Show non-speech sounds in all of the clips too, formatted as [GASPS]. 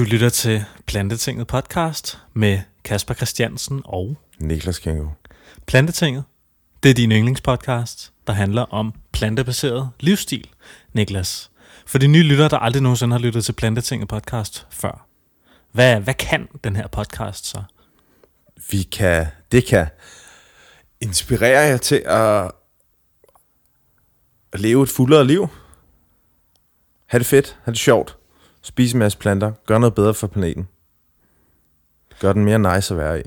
Du lytter til Plantetinget podcast med Kasper Christiansen og Niklas Kengo. Plantetinget. Det er din yndlingspodcast, der handler om plantebaseret livsstil, Niklas. For de nye lyttere, der aldrig nogensinde har lyttet til Plantetinget podcast før. Hvad, hvad kan den her podcast så? Vi kan, det kan inspirere jer til at, at leve et fuldere liv. Ha' det fedt, ha' det sjovt. Spise en masse planter. Gør noget bedre for planeten. Gør den mere nice at være i.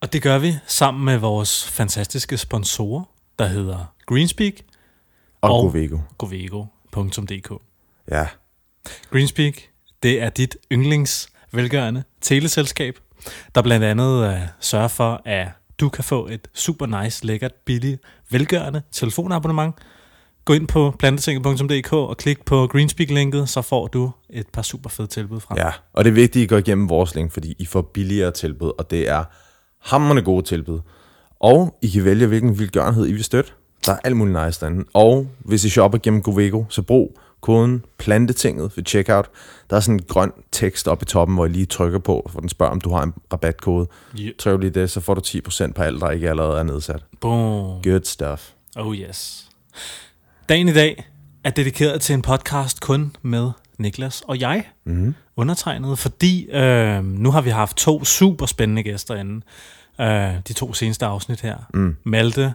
Og det gør vi sammen med vores fantastiske sponsorer, der hedder Greenspeak Og, Og- Govego. govego.dk. Ja. Greenspeak, det er dit yndlings velgørende teleselskab, der blandt andet uh, sørger for, at du kan få et super nice, lækkert, billigt, velgørende telefonabonnement. Gå ind på plantetinget.dk og klik på Greenspeak-linket, så får du et par super fede tilbud fra. ja. Og det er vigtigt, at I går igennem vores link, fordi I får billigere tilbud, og det er hammerende gode tilbud. Og I kan vælge, hvilken velgørenhed I vil støtte. Der er alt muligt nice derinde. Og hvis I shopper gennem Govego, så brug koden plantetinget ved checkout. Der er sådan en grøn tekst oppe i toppen, hvor I lige trykker på, for den spørger, om du har en rabatkode. Yeah. Tryk lige det, så får du 10% på alt, der ikke allerede er nedsat. Boom. Good stuff. Oh yes. Dagen i dag er dedikeret til en podcast kun med Niklas og jeg, Mm-hmm. undertegnet, fordi øh, nu har vi haft to super spændende gæster inde. Øh, de to seneste afsnit her. Mm. Malte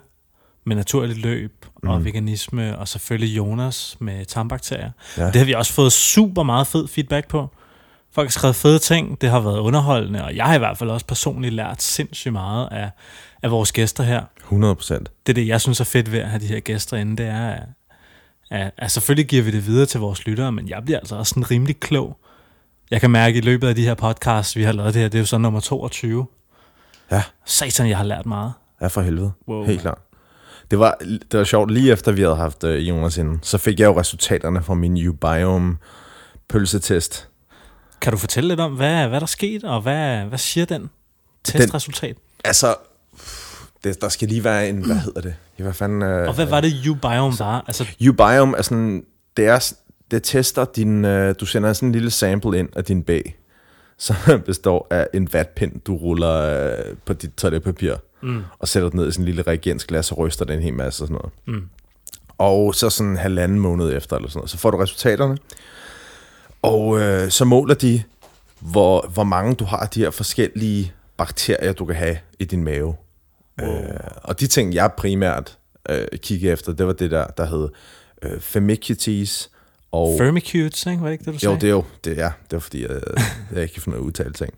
med naturligt løb og Mm. veganisme, og selvfølgelig Jonas med tarmbakterier. Ja. Det har vi også fået super meget fed feedback på. Folk har skrevet fede ting, det har været underholdende, og jeg har i hvert fald også personligt lært sindssygt meget af, af vores gæster her. 100 procent. Det er det, jeg synes er fedt ved at have de her gæster inde, det er, at, at, at selvfølgelig giver vi det videre til vores lyttere, men jeg bliver altså også sådan rimelig klog. Jeg kan mærke i løbet af de her podcasts, vi har lavet det her, det er jo så nummer 22. Ja. Satan, jeg har lært meget. Ja, for helvede. Wow. Helt klart. Det var, det var sjovt, lige efter vi havde haft uh, Jonas inden, så fik jeg jo resultaterne fra min Ubiome pølsetest. Kan du fortælle lidt om, hvad, hvad der skete, og hvad, hvad siger den testresultat? Altså, det, der skal lige være en, hvad hedder det? Ja, hvad fanden? Uh, Og hvad var det, Ubiome var? Altså, Ubiome er sådan, det er, det tester din, uh, du sender sådan en lille sample ind af din bag, [LAUGHS] som består af en vatpind, du ruller uh, på dit toiletpapir, mm, og sætter den ned i sådan en lille reagensglas og ryster den en hel masse og sådan noget. mm. Og så sådan en halvanden måned efter, eller sådan noget, så får du resultaterne. Og øh, så måler de, hvor, hvor mange du har af de her forskellige bakterier, du kan have i din mave. Wow. Øh, og de ting, jeg primært øh, kiggede efter, det var det der, der hed øh, Firmicutes. Og, Firmicutes, ikke? Var det ikke det, du sagde? jo, det er jo, det, ja, det var fordi, øh, jeg ikke kan finde ud af at udtale ting.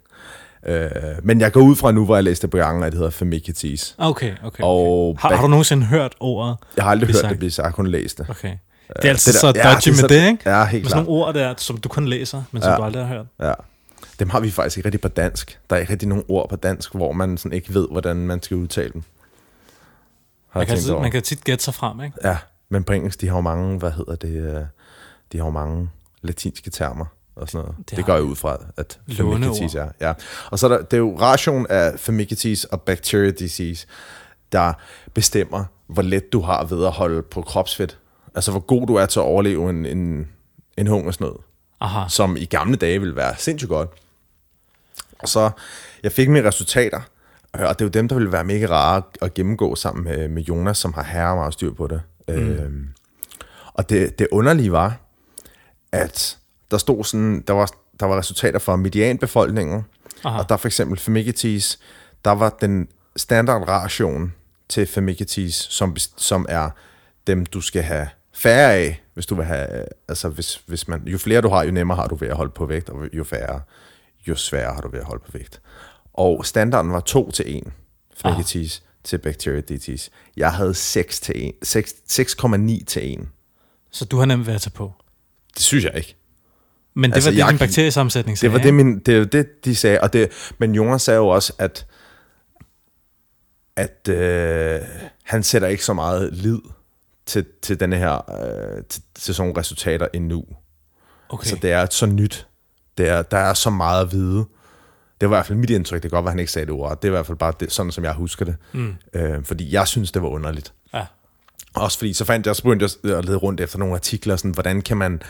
Øh, men jeg går ud fra nu, hvor jeg læste på gangen, at det hedder Firmicutes. Okay, okay. okay. Og Har, har du nogensinde hørt ordet? Jeg har aldrig hørt sagt? det blive sagt, jeg kun læst det. Okay. Det er altid det så der- ja, dodgy det er med så- det, ikke? Ja, helt Med sådan klart. nogle ord der, som du kun læser, men som Ja. du aldrig har hørt. Ja. Dem har vi faktisk ikke rigtig på dansk. Der er ikke rigtig nogen ord på dansk, hvor man sådan ikke ved, hvordan man skal udtale dem. Har Man kan, over. man kan tit gætte sig frem, ikke? Ja, men på engelsk, de har jo mange, hvad hedder det, øh, de har jo mange latinske termer og sådan noget. Det Det, går de. ud fra, at. Firmicutes er. Ja. Og så er der, det er jo ration af Firmicutes og Bacteria disease, der bestemmer, hvor let du har ved at holde på kropsfedt. Altså, hvor god du er til at overleve en, en, en hungersnød Aha. som i gamle dage ville være sindssygt godt. Og så, jeg fik mine resultater, øh, og det er jo dem, der ville være mega rare at gennemgå sammen med, med Jonas, som har herre meget styr på det. Mm. Øhm, og det, det underlige var, at der stod sådan, der var, der var resultater for medianbefolkningen, Aha. og der for eksempel Firmicutes, der var den standardration til Firmicutes, som, som er dem, du skal have færre af, hvis du vil have, altså hvis, hvis man, jo flere du har, jo nemmere har du ved at holde på vægt, og jo færre, jo sværere har du ved at holde på vægt. Og standarden var 2 til 1, Firmicutes til Bacteria disease. Jeg havde 6 til 1, 6 6,9 til 1. Så du har nemt været at tage på. Det synes jeg ikke. Men det Altså, var det, jeg din bakteriesammensætning Det sagde, var det, min, det, det, de sagde. Og det, men Jonas sagde jo også, at, at øh, han sætter ikke så meget lid til, til, denne her, øh, til, til sådan nogle resultater endnu. Okay. Så det er så nyt. Det er, der er så meget at vide. Det var i hvert fald mit indtryk. Det kan godt være, han ikke sagde det ord. Det er i hvert fald bare det, sådan, som jeg husker det. Mm. Øh, fordi jeg synes, det var underligt. Ja. Også fordi, så fandt jeg, så begyndte jeg at lede rundt efter nogle artikler, sådan, hvordan kan man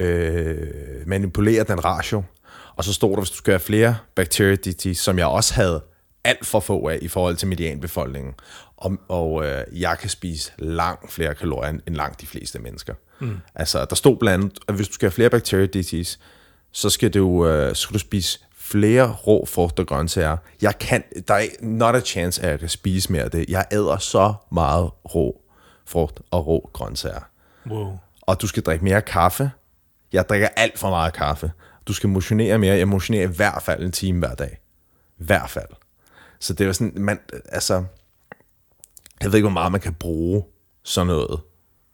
øh, manipulere den ratio. Og så stod der, hvis du skal have flere bacteria DTs, som jeg også havde alt for få af i forhold til medianbefolkningen. Og, og øh, jeg kan spise langt flere kalorier end langt de fleste mennesker. Mm. Altså, der stod blandt andet, at hvis du skal have flere bacteria DTs, så skal du, øh, skal du spise flere rå frugt og grøntsager. Jeg kan, der er not a chance, at jeg kan spise mere af det. Jeg æder så meget rå frugt og rå grøntsager. Wow. Og du skal drikke mere kaffe. Jeg drikker alt for meget kaffe. Du skal motionere mere. Jeg motionerer i hvert fald en time hver dag. I hvert fald. Så det er sådan, man, altså, jeg ved ikke, hvor meget man kan bruge sådan noget.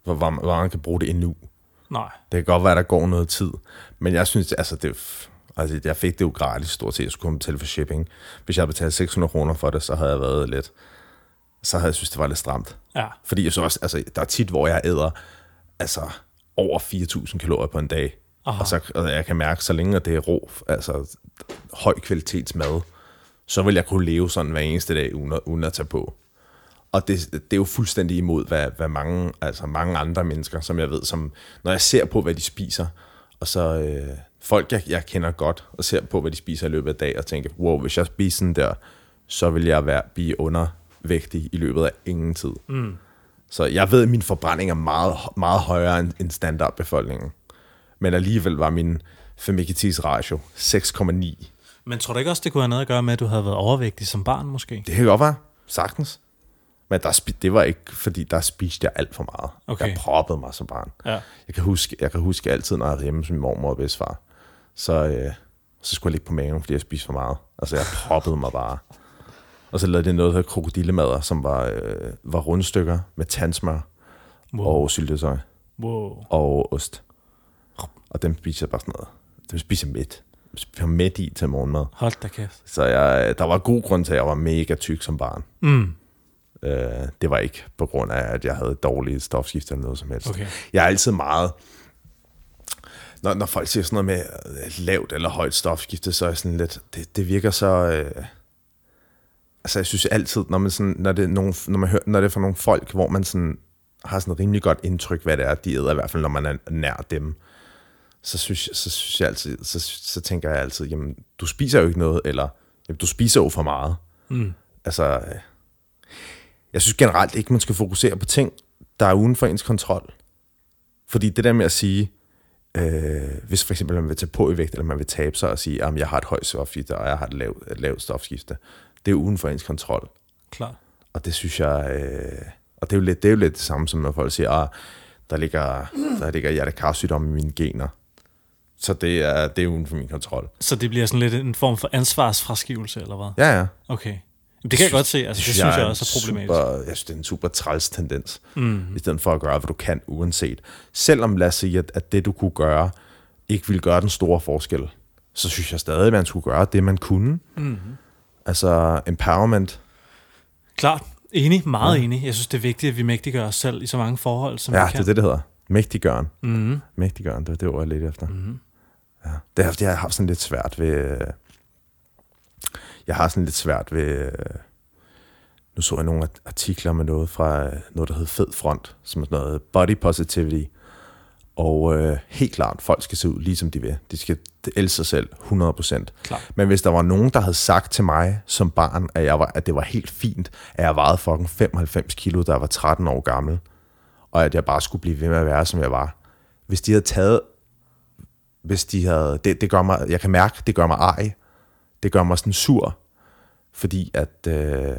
Hvor, hvor, hvor man kan bruge det endnu. Nej. Det kan godt være, at der går noget tid. Men jeg synes, altså, det, altså jeg fik det jo gratis stort set. Jeg skulle kun betale for shipping. Hvis jeg havde betalt 600 kroner for det, så havde jeg været lidt... Så havde jeg synes, det var lidt stramt. Ja. Fordi jeg så også, altså, der er tit, hvor jeg æder altså, over 4.000 kalorier på en dag. Aha. Og, så, og jeg kan mærke, så længe det er rå, altså høj kvalitets mad, så vil jeg kunne leve sådan hver eneste dag, uden at, uden at tage på. Og det, det er jo fuldstændig imod, hvad, hvad mange, altså mange andre mennesker, som jeg ved, som, når jeg ser på, hvad de spiser, og så øh, folk, jeg, jeg kender godt, og ser på, hvad de spiser i løbet af dagen, og tænker, wow, hvis jeg spiser sådan der, så vil jeg være, blive undervægtig i løbet af ingen tid. Mm. Så jeg ved, at min forbrænding er meget, meget højere end, end standardbefolkningen. Men alligevel var min Femicitis ratio 6,9. Men tror du ikke også, det kunne have noget at gøre med, at du havde været overvægtig som barn måske? Det kan godt være, sagtens. Men der, det var ikke, fordi der spiste jeg alt for meget. Okay. Jeg proppede mig som barn. Ja. Jeg kan huske, jeg kan huske altid, når jeg var hjemme som min mormor og bedstefar, så, øh, så skulle jeg ligge på maven, fordi jeg spiste for meget. Altså, jeg proppede mig bare. Og så lavede det noget, der hedder krokodillemader, som var, øh, var rundstykker med tandsmør Wow. og syltetøj wow. og ost. Og dem spiser jeg bare sådan noget. Dem spiser jeg midt. Jeg var midt i til morgenmad. Hold da kæft. Så jeg, der var god grund til, at jeg var mega tyk som barn. Mm. Øh, det var ikke på grund af, at jeg havde dårlige stofskifter eller noget som helst. Okay. Jeg er altid meget... Når, når folk siger sådan noget med øh, lavt eller højt stofskifte, så er jeg sådan lidt... Det, det virker så... Øh, altså, jeg synes altid, når, man sådan, når, det nogle, når, man hører, når det er fra nogle folk, hvor man sådan, har sådan et rimelig godt indtryk, hvad det er, de æder, i hvert fald når man er nær dem, så synes, så synes jeg altid, så, så tænker jeg altid, jamen, du spiser jo ikke noget, eller jamen, du spiser jo for meget. Mm. Altså, øh, jeg synes generelt ikke, man skal fokusere på ting, der er uden for ens kontrol. Fordi det der med at sige, øh, hvis for eksempel man vil tage på i vægt, eller man vil tabe sig og sige, at jeg har et højt stofskifte, og jeg har et lavt, et lavt stofskifte, det er uden for ens kontrol. Klart. Og det synes jeg, øh, og det er, jo lidt, det er jo lidt det samme, som når folk siger, at der ligger, der ligger hjertekarsygdom i mine gener. Så det er, det er uden for min kontrol. Så det bliver sådan lidt en form for ansvarsfraskivelse, eller hvad? Ja, ja. Okay. Det kan jeg godt se. Altså, det, synes jeg, er også er problematisk. Super, jeg synes, det er en super træls tendens. Mm. I stedet for at gøre, hvad du kan, uanset. Selvom, lad os sige, at, at det, du kunne gøre, ikke ville gøre den store forskel, så synes jeg stadig, at man skulle gøre det, man kunne. Mm. Altså, empowerment. Klart. Enig. Meget ja. enig. Jeg synes, det er vigtigt, at vi mægtiggør os selv i så mange forhold, som Ja, vi det kan. er det, det hedder. Mægtiggøren. Mm. Mægtiggøren, det var det ord, jeg ledte efter. Mm. Ja. Det er, jeg har haft sådan lidt svært ved... Jeg har sådan lidt svært ved... Nu så jeg nogle artikler med noget fra noget, der hed Fed Front, som er sådan noget body positivity. Og øh, helt klart, folk skal se ud ligesom de vil. De skal elske sig selv 100%. Klart. Men hvis der var nogen, der havde sagt til mig som barn, at, jeg var, at det var helt fint, at jeg vejede fucking 95 kilo, da jeg var 13 år gammel, og at jeg bare skulle blive ved med at være, som jeg var. Hvis de havde taget... Hvis de havde... Det, det gør mig... Jeg kan mærke, det gør mig ej. Det gør mig sådan sur. Fordi at... Øh,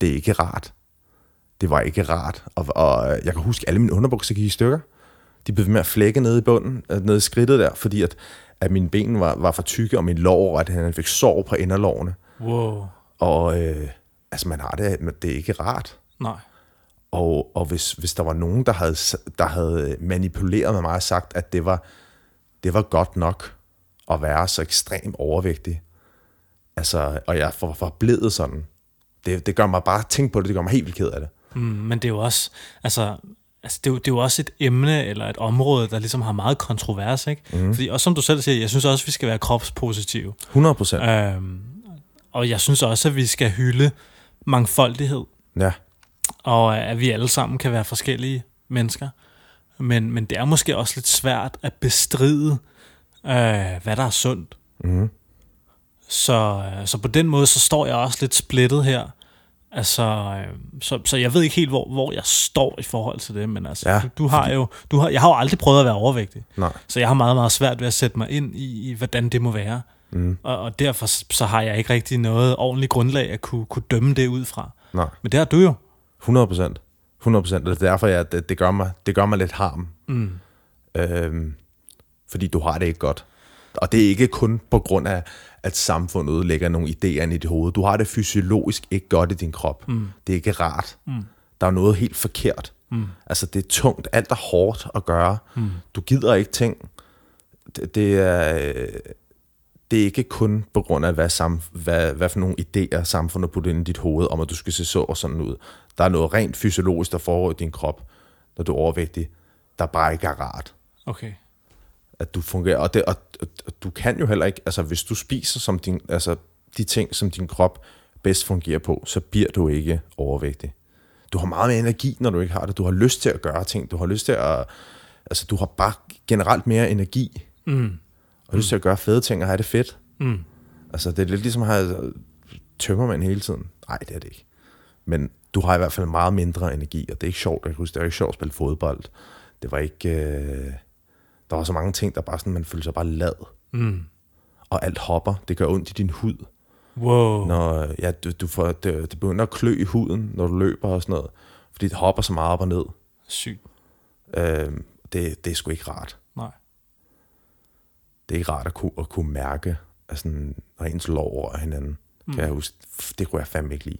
det er ikke rart. Det var ikke rart. Og, og jeg kan huske, alle mine underbukser gik i stykker. De blev ved med at flække nede i bunden, øh, nede i skridtet der, fordi at, at mine ben var, var for tykke, og min lår, at han fik sår på inderlårene. Wow. Og øh, altså, man har det, men det er ikke rart. Nej. Og, og hvis, hvis der var nogen, der havde, der havde manipuleret med mig og sagt, at det var, det var godt nok at være så ekstremt overvægtig, altså, og jeg var forblevet sådan, det, det gør mig bare, tænk på det, det gør mig helt vildt ked af det. Mm, men det er jo også, altså, altså det, er jo, det er jo også et emne eller et område, der ligesom har meget kontrovers, ikke? Mm. Fordi, og som du selv siger, jeg synes også, vi skal være kropspositive. 100 procent. Øhm, og jeg synes også, at vi skal hylde mangfoldighed, Ja, og at vi alle sammen kan være forskellige mennesker. men, men det er måske også lidt svært at bestride, øh, hvad der er sundt. Mm. Så, øh, så på den måde, så står jeg også lidt splittet her. Altså, øh, så, så jeg ved ikke helt, hvor, hvor jeg står i forhold til det, men altså, Ja, du, du har jo, du har, jeg har jo aldrig prøvet at være overvægtig, Nej. så jeg har meget, meget svært ved at sætte mig ind i, i hvordan det må være. Mm. Og, og derfor så så har jeg ikke rigtig noget ordentligt grundlag at kunne, kunne dømme det ud fra. Nej. Men det har du jo. 100 procent. 100 procent. Det er derfor, jeg, det, det, gør mig, det gør mig lidt harm. Mm. Øhm, fordi du har det ikke godt. Og det er ikke kun på grund af, at samfundet lægger nogle idéer ind i dit hoved. Du har det fysiologisk ikke godt i din krop. Mm. Det er ikke rart. Mm. Der er noget helt forkert. Mm. Altså, det er tungt. Alt er hårdt at gøre. Mm. Du gider ikke ting. Det, det er... Det er ikke kun på grund af, hvad, sam, hvad, hvad for nogle idéer samfundet putter ind i dit hoved, om at du skal se så og sådan ud. Der er noget rent fysiologisk, der foregår i din krop, når du er overvægtig, der bare ikke er rart Okay. At du fungerer. Og, det, og, og, og du kan jo heller ikke, altså hvis du spiser som din, altså de ting, som din krop bedst fungerer på, så bliver du ikke overvægtig. Du har meget mere energi, når du ikke har det. Du har lyst til at gøre ting. Du har lyst til at, altså du har bare generelt mere energi. Mm. Og lyst til at gøre fede ting og have det fedt. Mm. Altså det er lidt ligesom at have tømmermænd hele tiden. Nej, det er det ikke. Men du har i hvert fald meget mindre energi, og det er ikke sjovt. Jeg kan huske, det var ikke sjovt at spille fodbold. Det var ikke... Øh, der var så mange ting, der bare sådan, man følte sig bare lad. Mm. Og alt hopper. Det gør ondt i din hud. Wow. Når, ja, du, du får, det, det begynder at klø i huden, når du løber og sådan noget. Fordi det hopper så meget op og ned. Sygt. Øh, det, det er sgu ikke rart. Nej. Det er ikke rart at kunne, at kunne mærke, at sådan, når ens lår over hinanden. Mm. Kan jeg huske. Det kunne jeg fandme ikke lide.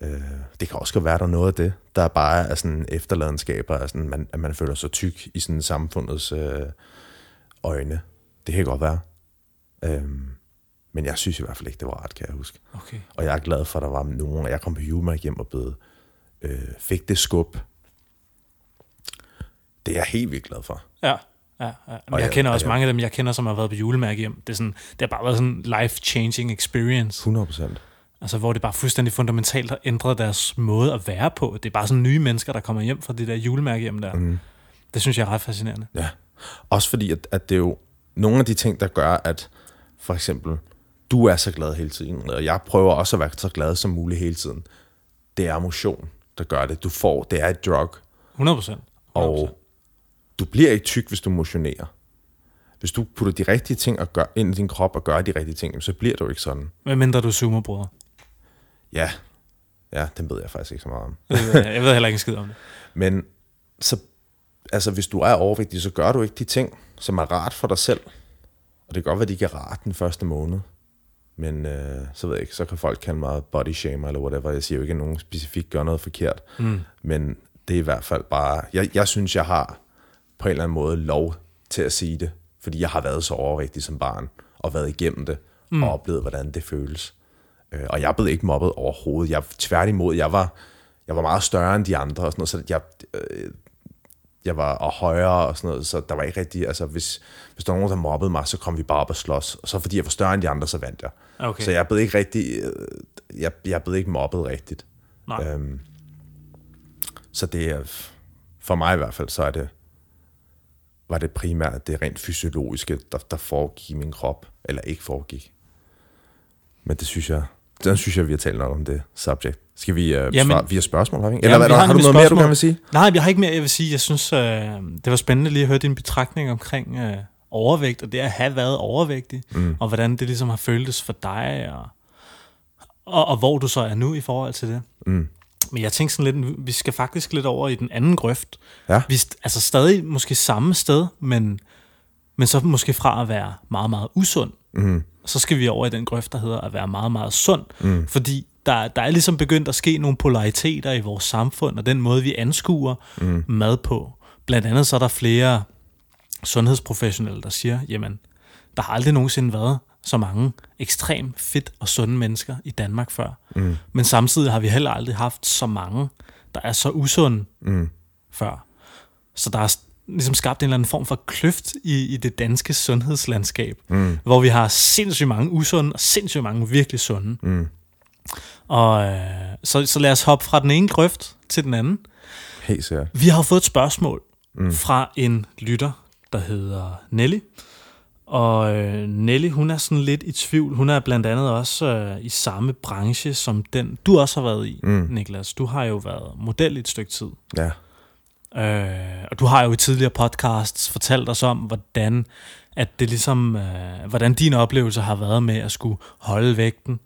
Øh, det kan også godt være, der er noget af det, der bare er sådan efterladenskaber, sådan, man, at man føler sig tyk i sådan samfundets øh, øjne. Det kan godt være. Øh, men jeg synes i hvert fald ikke, det var ret, kan jeg huske. Okay. Og jeg er glad for, at der var nogen, og jeg kom på julemærke hjem og blev, øh, fik det skub. Det er jeg helt vildt glad for. Ja. Ja, ja. Men Og jeg jeg- kender og også jeg- mange af dem, jeg kender, som har været på julemærke hjem. Det, er sådan, det har bare været sådan en life-changing experience. 100 procent. Altså, hvor det bare fuldstændig fundamentalt har ændret deres måde at være på. Det er bare sådan nye mennesker, der kommer hjem fra det der julemærke hjem der. Mm. Det synes jeg er ret fascinerende. Ja. Også fordi, at, at det er jo nogle af de ting, der gør, at for eksempel, du er så glad hele tiden, og jeg prøver også at være så glad som muligt hele tiden. Det er motion, der gør det. Du får, det er et drug, 100 procent. og du bliver ikke tyk, hvis du motionerer. Hvis du putter de rigtige ting og gør, ind i din krop og gør de rigtige ting, så bliver du ikke sådan. Hvad mindre du zoomer, bror. Ja, ja, den ved jeg faktisk ikke så meget om. Jeg ved, heller ikke en skid om det. [LAUGHS] Men så, altså, hvis du er overvægtig, så gør du ikke de ting, som er rart for dig selv. Og det kan godt være, at de ikke er rart den første måned. Men øh, så ved jeg ikke, så kan folk kalde mig body shamer eller whatever. Jeg siger jo ikke, at nogen specifikt gør noget forkert. Mm. Men det er i hvert fald bare... Jeg, jeg synes, jeg har på en eller anden måde lov til at sige det. Fordi jeg har været så overvægtig som barn, og været igennem det, mm. og oplevet, hvordan det føles. Øh, og jeg blev ikke mobbet overhovedet. Jeg, tværtimod, jeg var, jeg var meget større end de andre, og sådan noget, så jeg, øh, jeg var og højere og sådan noget, så der var ikke rigtig, altså hvis, hvis der var nogen, der mobbede mig, så kom vi bare op og slås, og så fordi jeg var større end de andre, så vandt jeg. Okay. Så jeg blev ikke rigtig, øh, jeg, jeg blev ikke mobbet rigtigt. Nej. Øhm, så det er, for mig i hvert fald, så er det, var det primært det rent fysiologiske, der, der foregik i min krop, eller ikke foregik. Men det synes jeg, den synes jeg, vi har talt nok om det subject. Skal vi uh, Jamen- svare via spørgsmål? Har vi? Eller Jamen, hvad, har, har du noget mere, du spørgsmål. gerne vil sige? Nej, jeg har ikke mere, jeg vil sige. Jeg synes, øh, det var spændende lige at høre din betragtning omkring øh, overvægt, og det at have været overvægtig, mm. og hvordan det ligesom har føltes for dig, og, og, og hvor du så er nu i forhold til det. Mm. Men jeg tænker sådan lidt, vi skal faktisk lidt over i den anden grøft. Ja. Vi er altså stadig måske samme sted, men, men så måske fra at være meget, meget usund, Mm. så skal vi over i den grøft, der hedder at være meget, meget sund. Mm. Fordi der, der er ligesom begyndt at ske nogle polariteter i vores samfund, og den måde, vi anskuer mm. mad på. Blandt andet så er der flere sundhedsprofessionelle, der siger, jamen, der har aldrig nogensinde været så mange ekstremt fedt og sunde mennesker i Danmark før. Mm. Men samtidig har vi heller aldrig haft så mange, der er så usunde Mm. før. Så der er ligesom skabt en eller anden form for kløft i, i det danske sundhedslandskab, mm. hvor vi har sindssygt mange usunde og sindssygt mange virkelig sunde. Mm. Og øh, så, så lad os hoppe fra den ene grøft til den anden. Helt sikkert. Vi har fået et spørgsmål mm. fra en lytter, der hedder Nelly. Og øh, Nelly, hun er sådan lidt i tvivl. Hun er blandt andet også øh, i samme branche som den, du også har været i, mm. Niklas. Du har jo været model i et stykke tid. Ja. Øh, og du har jo i tidligere podcasts fortalt os om, hvordan at det ligesom, øh, hvordan din oplevelse har været med at skulle holde vægten,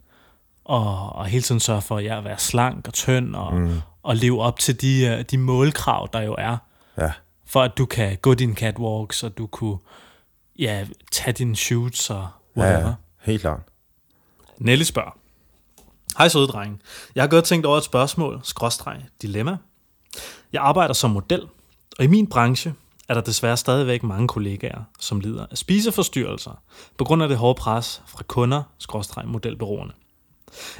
og, og hele tiden sørge for at ja, være slank og tynd, og, mm. og leve op til de, øh, de målkrav, der jo er, Ja. for at du kan gå dine catwalks, og du kunne ja, tage dine shoots og whatever. Ja, ja. Helt klart. Nelly spørger. Hej søde drenge. Jeg har godt tænkt over et spørgsmål, skråstreg, dilemma. Jeg arbejder som model, og i min branche er der desværre stadigvæk mange kollegaer, som lider af spiseforstyrrelser på grund af det hårde pres fra kunder, skråstreg modelbyråerne.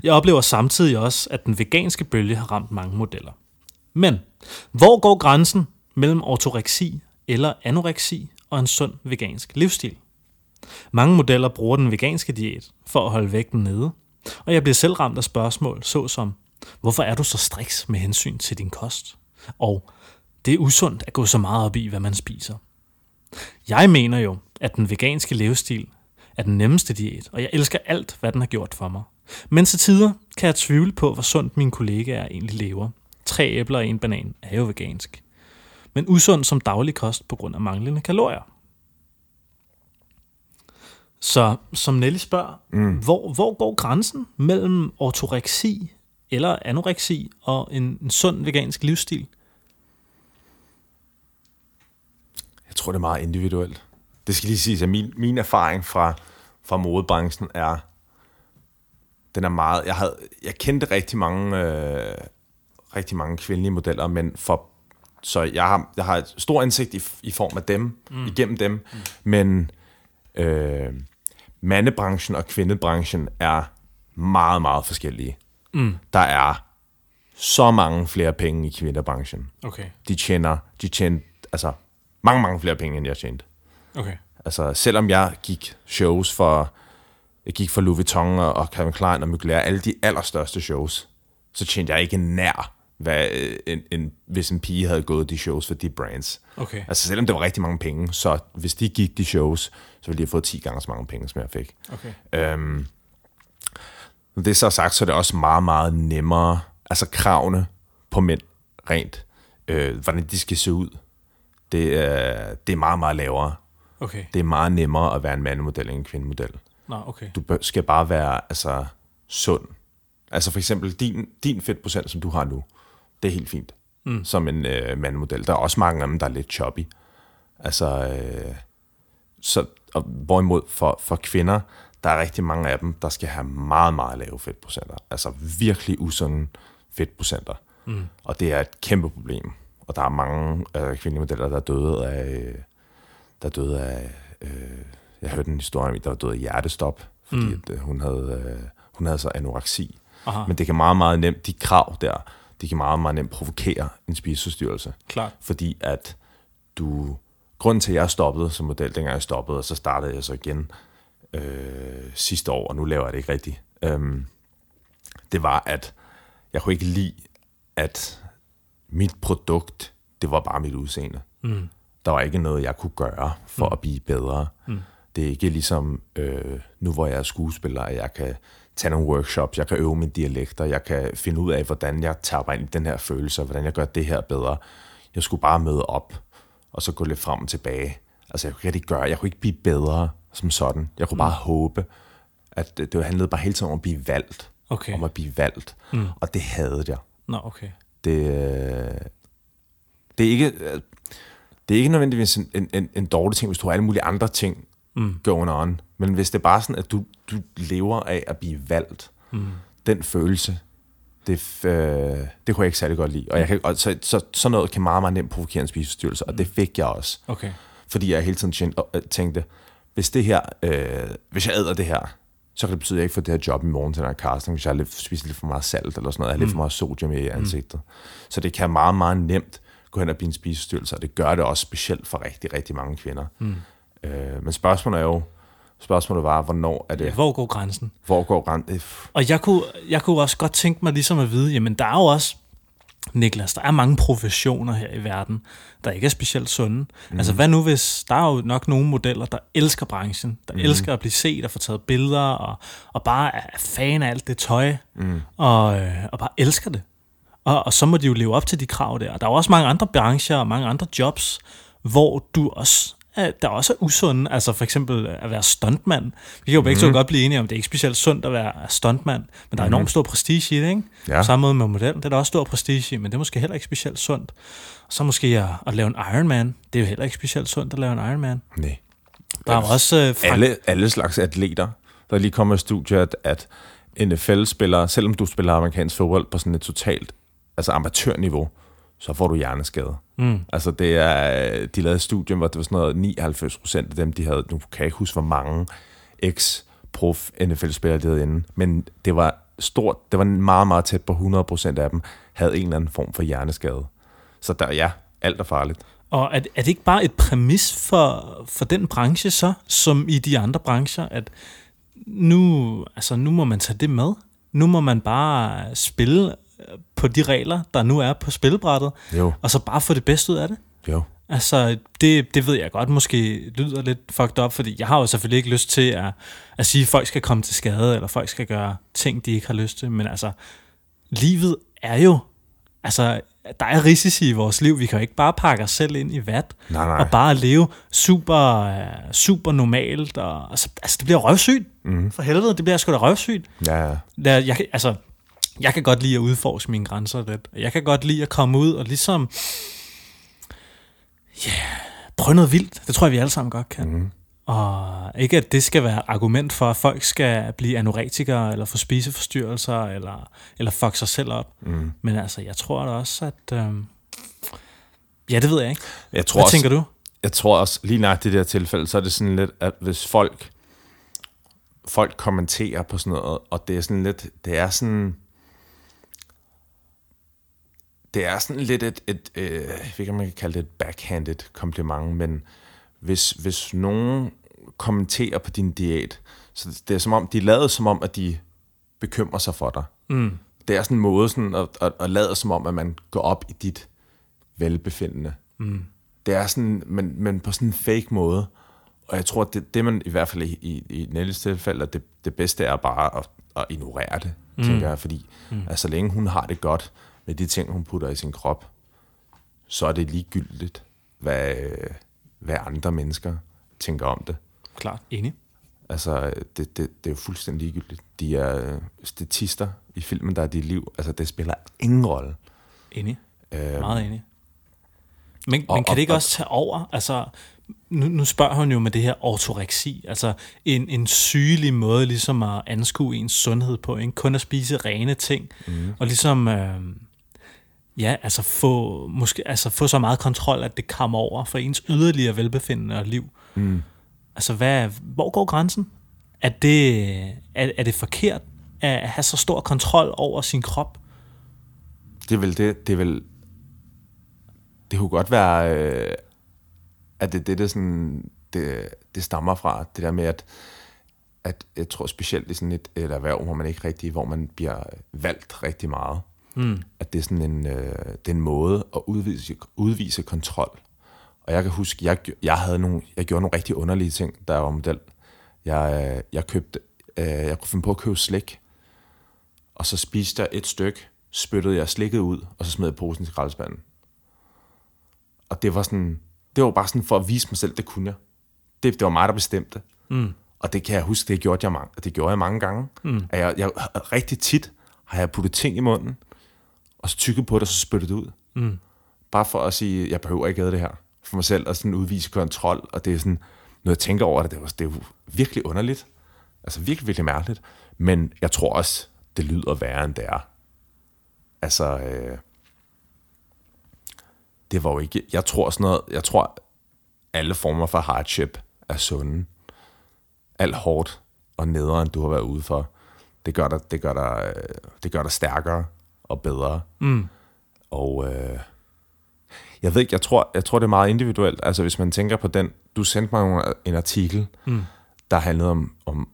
Jeg oplever samtidig også, at den veganske bølge har ramt mange modeller. Men hvor går grænsen mellem ortoreksi eller anoreksi og en sund vegansk livsstil? Mange modeller bruger den veganske diæt for at holde vægten nede, og jeg bliver selv ramt af spørgsmål såsom, hvorfor er du så striks med hensyn til din kost? Og det er usundt at gå så meget op i, hvad man spiser. Jeg mener jo, at den veganske livsstil er den nemmeste diæt, og jeg elsker alt, hvad den har gjort for mig. Men til tider kan jeg tvivle på, hvor sundt mine kollegaer egentlig lever. Tre æbler og en banan er jo vegansk. Men usund som daglig kost på grund af manglende kalorier. Så som Nelly spørger, mm. hvor, hvor går grænsen mellem ortoreksi eller anoreksi og en, en sund vegansk livsstil? Jeg tror, det er meget individuelt. Det skal lige siges, at min, min erfaring fra, fra modebranchen er, den er meget, jeg, havde, jeg kendte rigtig mange, øh, rigtig mange kvindelige modeller, men for, så jeg har, jeg har et stor indsigt i, i form af dem, mm. igennem dem, mm. men øh, mandebranchen og kvindebranchen er meget, meget forskellige. Mm. Der er så mange flere penge i kvindebranchen. Okay. De tjener, de tjener altså mange, mange flere penge, end jeg tjente. Okay. Altså, selvom jeg gik shows for, jeg gik for Louis Vuitton og og Calvin Klein og Mugler, alle de allerstørste shows, så tjente jeg ikke nær, hvad øh, en, en, hvis en pige havde gået de shows for de brands. Okay. Altså, selvom det var rigtig mange penge, så hvis de gik de shows, så ville de have fået 10 gange så mange penge, som jeg fik. Okay. Øhm, når det er så sagt, så er det også meget, meget nemmere, altså kravene på mænd rent, øh, hvordan de skal se ud, det er, det er meget, meget lavere. Okay. Det er meget nemmere at være en mandemodel end en kvindemodel. Nå, okay. Du skal bare være altså, sund. Altså for eksempel din, din fedtprocent, som du har nu, det er helt fint. Mm. Som en øh, mandemodel. Der er også mange af dem, der er lidt choppy. Altså, øh, så, og hvorimod for, for kvinder, der er rigtig mange af dem, der skal have meget, meget lave fedtprocenter. Altså virkelig usunde fedtprocenter. Mm. Og det er et kæmpe problem. Og der er mange øh, kvindelige modeller, der er døde af, der er døde af, øh, jeg hørte en historie om, der var døde af hjertestop, fordi mm. at, øh, hun, havde, øh, hun havde så anoreksi. Aha. Men det kan meget, meget nemt, de krav der, de kan meget, meget nemt provokere en spiseforstyrrelse. Klart. Fordi at du, grunden til, at jeg stoppede som model, dengang jeg stoppede, og så startede jeg så igen øh, sidste år, og nu laver jeg det ikke rigtigt, øhm, det var, at jeg kunne ikke lide, at mit produkt, det var bare mit udseende. Mm. Der var ikke noget, jeg kunne gøre for mm. at blive bedre. Mm. Det er ikke ligesom øh, nu, hvor jeg er skuespiller, at jeg kan tage nogle workshops, jeg kan øve mine dialekter, jeg kan finde ud af, hvordan jeg tager ind i den her følelse, og hvordan jeg gør det her bedre. Jeg skulle bare møde op, og så gå lidt frem og tilbage. Altså, jeg kunne ikke rigtig gøre, jeg kunne ikke blive bedre som sådan. Jeg kunne mm. bare håbe, at det, det handlede bare hele tiden om at blive valgt. Okay. Om at blive valgt. Mm. Og det havde jeg. Nå, okay. Det, øh, det er ikke... øh, Det er ikke nødvendigvis en, en, en, en dårlig ting, hvis du har alle mulige andre ting mm. going on. Men hvis det er bare sådan, at du, du lever af at blive valgt, mm. den følelse, det, øh, det kunne jeg ikke særlig godt lide. Og, jeg kan, og så, så, sådan noget kan meget, meget nemt provokere en spiseforstyrrelse, og det fik jeg også. Okay. Fordi jeg hele tiden tænkte, øh, tænkte hvis det her, øh, hvis jeg æder det her, så kan det betyde, at jeg ikke får det her job i morgen til den her casting, hvis jeg har lidt, spiser lidt for meget salt eller sådan noget, jeg har lidt for meget sodium i ansigtet. Så det kan meget, meget nemt gå hen og blive en spiseforstyrrelse, og det gør det også specielt for rigtig, rigtig mange kvinder. Mm. Øh, men spørgsmålet er jo, spørgsmålet var, hvornår er det, Hvor går grænsen? hvor går grænsen? Og jeg kunne, jeg kunne også godt tænke mig ligesom at vide, jamen der er jo også Niklas, der er mange professioner her i verden, der ikke er specielt sunde. Mm. Altså hvad nu hvis, der er jo nok nogle modeller, der elsker branchen, der mm. elsker at blive set og få taget billeder, og, og bare er fan af alt det tøj, mm. og, øh, og bare elsker det. Og, og så må de jo leve op til de krav der. Der er jo også mange andre brancher og mange andre jobs, hvor du også der også er usunde. Altså for eksempel at være stuntmand. Vi kan jo begge mm. to godt blive enige om, det er ikke specielt sundt at være stuntmand, men der er mm. enormt stor prestige i det, ikke? Ja. Samme måde med model, det er der også stor prestige i, men det er måske heller ikke specielt sundt. Og så måske at, at lave en Ironman, det er jo heller ikke specielt sundt at lave en Ironman. Nej. Der er også... Uh, Frank- alle, alle slags atleter, der lige kommer i studiet, at NFL-spillere, selvom du spiller amerikansk fodbold på sådan et totalt altså amatørniveau, så får du hjerneskade. Mm. Altså det er, de lavede et studie, hvor det var sådan noget 99 procent af dem, de havde, nu kan jeg ikke huske, hvor mange ex-prof NFL-spillere, de havde inde, men det var stort, det var meget, meget tæt på 100 procent af dem, havde en eller anden form for hjerneskade. Så der, ja, alt er farligt. Og er, er det ikke bare et præmis for, for den branche så, som i de andre brancher, at nu, altså, nu må man tage det med? Nu må man bare spille på de regler, der nu er på spilbrættet, jo. og så bare få det bedste ud af det. Jo. Altså, det, det ved jeg godt måske lyder lidt fucked up, fordi jeg har jo selvfølgelig ikke lyst til at, at sige, at folk skal komme til skade, eller folk skal gøre ting, de ikke har lyst til, men altså, livet er jo, altså, der er risici i vores liv. Vi kan jo ikke bare pakke os selv ind i vat, nej, nej. og bare leve super, super normalt. Og, altså, altså, det bliver røvsygt. Mm. For helvede, det bliver sgu da røvsygt. Ja, ja. Der, jeg, altså, jeg kan godt lide at udforske mine grænser lidt. Jeg kan godt lide at komme ud og ligesom... Ja, yeah, prøve noget vildt. Det tror jeg, vi alle sammen godt kan. Mm. Og ikke, at det skal være argument for, at folk skal blive anorektikere, eller få spiseforstyrrelser, eller, eller fuck sig selv op. Mm. Men altså, jeg tror da også, at... Øhm, ja, det ved jeg ikke. Jeg tror Hvad også, tænker du? Jeg tror også, lige nok det der tilfælde, så er det sådan lidt, at hvis folk folk kommenterer på sådan noget, og det er sådan lidt, det er sådan, det er sådan lidt et, et øh, jeg ved ikke, om man kan kalde det et backhanded kompliment, men hvis, hvis nogen kommenterer på din diæt, så det er som om, de lader som om, at de bekymrer sig for dig. Mm. Det er sådan en måde sådan at, at, at lade som om, at man går op i dit velbefindende. Mm. Det er sådan, men, men på sådan en fake måde. Og jeg tror, at det, det man i hvert fald i, i, i tilfælde, det, det bedste er bare at, at ignorere det, mm. tænker jeg. Fordi mm. altså, så længe hun har det godt, med de ting, hun putter i sin krop, så er det ligegyldigt, hvad, hvad andre mennesker tænker om det. Klart, enig. Altså, det, det, det er jo fuldstændig ligegyldigt. De er statister i filmen, der er dit liv. Altså, det spiller ingen rolle. Enig. Øhm, Meget enig. Men, og, men kan det ikke og, også tage over? Altså, nu, nu spørger hun jo med det her ortoreksi, altså en, en sygelig måde ligesom at anskue ens sundhed på, ikke? kun at spise rene ting, mm. og ligesom... Øh, ja, altså få, måske, altså få så meget kontrol, at det kommer over for ens yderligere velbefindende og liv. Mm. Altså, hvad, hvor går grænsen? Er det, er, er det forkert at have så stor kontrol over sin krop? Det er vel det, det er vel, det kunne godt være, øh, at det det, det, sådan, det, det stammer fra, det der med, at, at jeg tror specielt i sådan et, et erhverv, hvor man ikke rigtig, hvor man bliver valgt rigtig meget, Mm. At det er sådan en, øh, det er en måde at udvise, udvise kontrol. Og jeg kan huske, jeg, jeg, havde nogle, jeg gjorde nogle rigtig underlige ting, jeg var model. Jeg, øh, jeg købte, øh, jeg kunne finde på at købe slik, og så spiste jeg et stykke, spyttede jeg slikket ud, og så smed jeg posen til skraldespanden. Og det var sådan, det var bare sådan for at vise mig selv, det kunne jeg. Det, det var mig, der bestemte. Mm. Og det kan jeg huske, det gjorde jeg mange, det gjorde jeg mange gange. Mm. At jeg, jeg, rigtig tit har jeg puttet ting i munden, og så tykke på det, og så spytte det ud. Mm. Bare for at sige, jeg behøver ikke æde det her for mig selv, og sådan udvise kontrol, og det er sådan, når jeg tænker over det, det er, jo, det er jo virkelig underligt. Altså virkelig, virkelig mærkeligt. Men jeg tror også, det lyder værre, end det er. Altså, øh, det var jo ikke, jeg tror sådan noget, jeg tror, alle former for hardship er sunde. Alt hårdt og nederen, du har været ude for, det gør dig, det gør dig, øh, det gør dig stærkere og bedre. Mm. Og øh, jeg ved ikke, jeg tror, jeg tror, det er meget individuelt. Altså hvis man tænker på den, du sendte mig en artikel, mm. der handlede om, om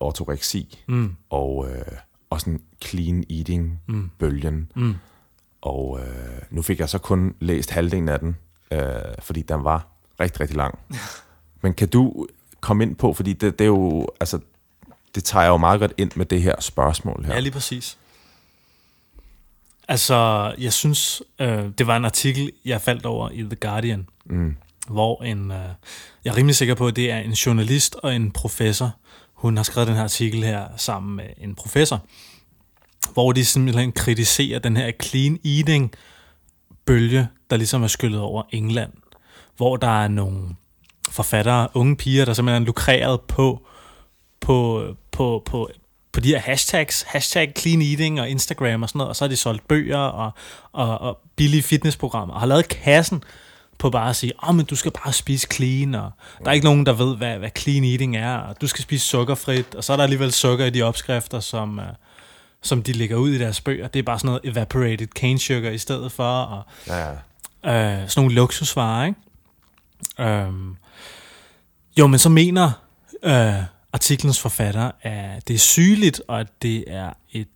ortoreksi mm. og, øh, og sådan clean eating-bølgen. Mm. Mm. Og øh, nu fik jeg så kun læst halvdelen af den, øh, fordi den var rigtig, rigtig lang. Men kan du komme ind på, fordi det, det er jo, altså, det tager jo meget godt ind med det her spørgsmål her. Ja, lige præcis. Altså, jeg synes, øh, det var en artikel, jeg faldt over i The Guardian, Mm. hvor en, øh, jeg er rimelig sikker på, at det er en journalist og en professor. Hun har skrevet den her artikel her sammen med en professor, hvor de simpelthen kritiserer den her clean eating bølge, der ligesom er skyllet over England, hvor der er nogle forfattere, unge piger, der simpelthen er lukreret på, på, på, på, på de her hashtags, hashtag clean eating og Instagram og sådan noget, og så har de solgt bøger og, og, og billige fitnessprogrammer, og har lavet kassen på bare at sige, åh, oh, men du skal bare spise clean, og der er ikke nogen, der ved, hvad, hvad clean eating er, og du skal spise sukkerfrit, og så er der alligevel sukker i de opskrifter, som, uh, som de lægger ud i deres bøger. Det er bare sådan noget evaporated cane sugar i stedet for, og Ja, ja. øh, sådan nogle luksusvarer, ikke? Øhm, jo, men så mener øh, artiklens forfatter, at det er sygeligt, og at det er et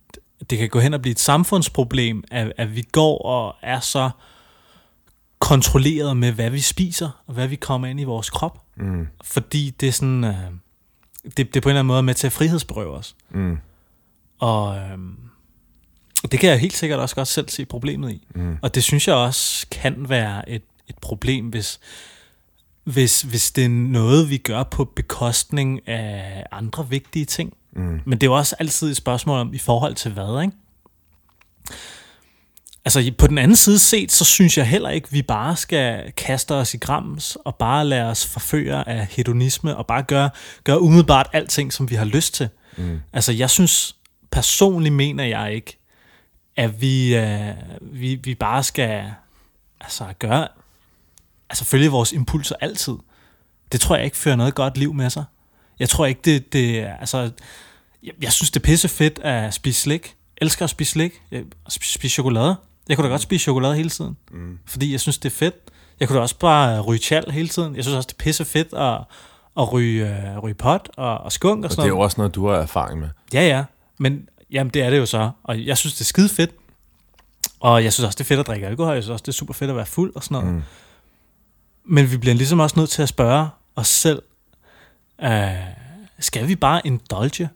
det kan gå hen og blive et samfundsproblem, at, at vi går og er så kontrolleret med, hvad vi spiser, og hvad vi kommer ind i vores krop. Mm. Fordi det er sådan, øh, det, det er på en eller anden måde med til at frihedsberøve os. Mm. Og øhm, det kan jeg helt sikkert også godt selv se problemet i. Mm. Og det synes jeg også kan være et, et problem, hvis, hvis, hvis det er noget, vi gør på bekostning af andre vigtige ting. Mm. Men det er jo også altid et spørgsmål om, i forhold til hvad, ikke? Altså på den anden side set, så synes jeg heller ikke, vi bare skal kaste os i grams og bare lade os forføre af hedonisme og bare gøre, gøre umiddelbart alting, som vi har lyst til. Mm. Altså jeg synes, personligt mener jeg ikke, at vi, øh, vi, vi bare skal altså, gøre, altså følge vores impulser altid. Det tror jeg ikke fører noget godt liv med sig. Jeg tror ikke, det, det altså, jeg, jeg synes, det er pisse fedt at spise slik. Jeg elsker at spise slik. Jeg, spise, chokolade. Jeg kunne da godt spise chokolade hele tiden. Mm. Fordi jeg synes, det er fedt. Jeg kunne da også bare ryge chal hele tiden. Jeg synes også, det er pisse fedt at, at ryge, øh, ryge pot og, og skunk og Og sådan det er noget. jo også noget, du har erfaring med. Ja, ja. Men jamen, det er det jo så. Og jeg synes, det er skide fedt. Og jeg synes også, det er fedt at drikke alkohol. Jeg synes også, det er super fedt at være fuld og sådan noget. Mm. Men vi bliver ligesom også nødt til at spørge os selv, øh, skal vi bare indulge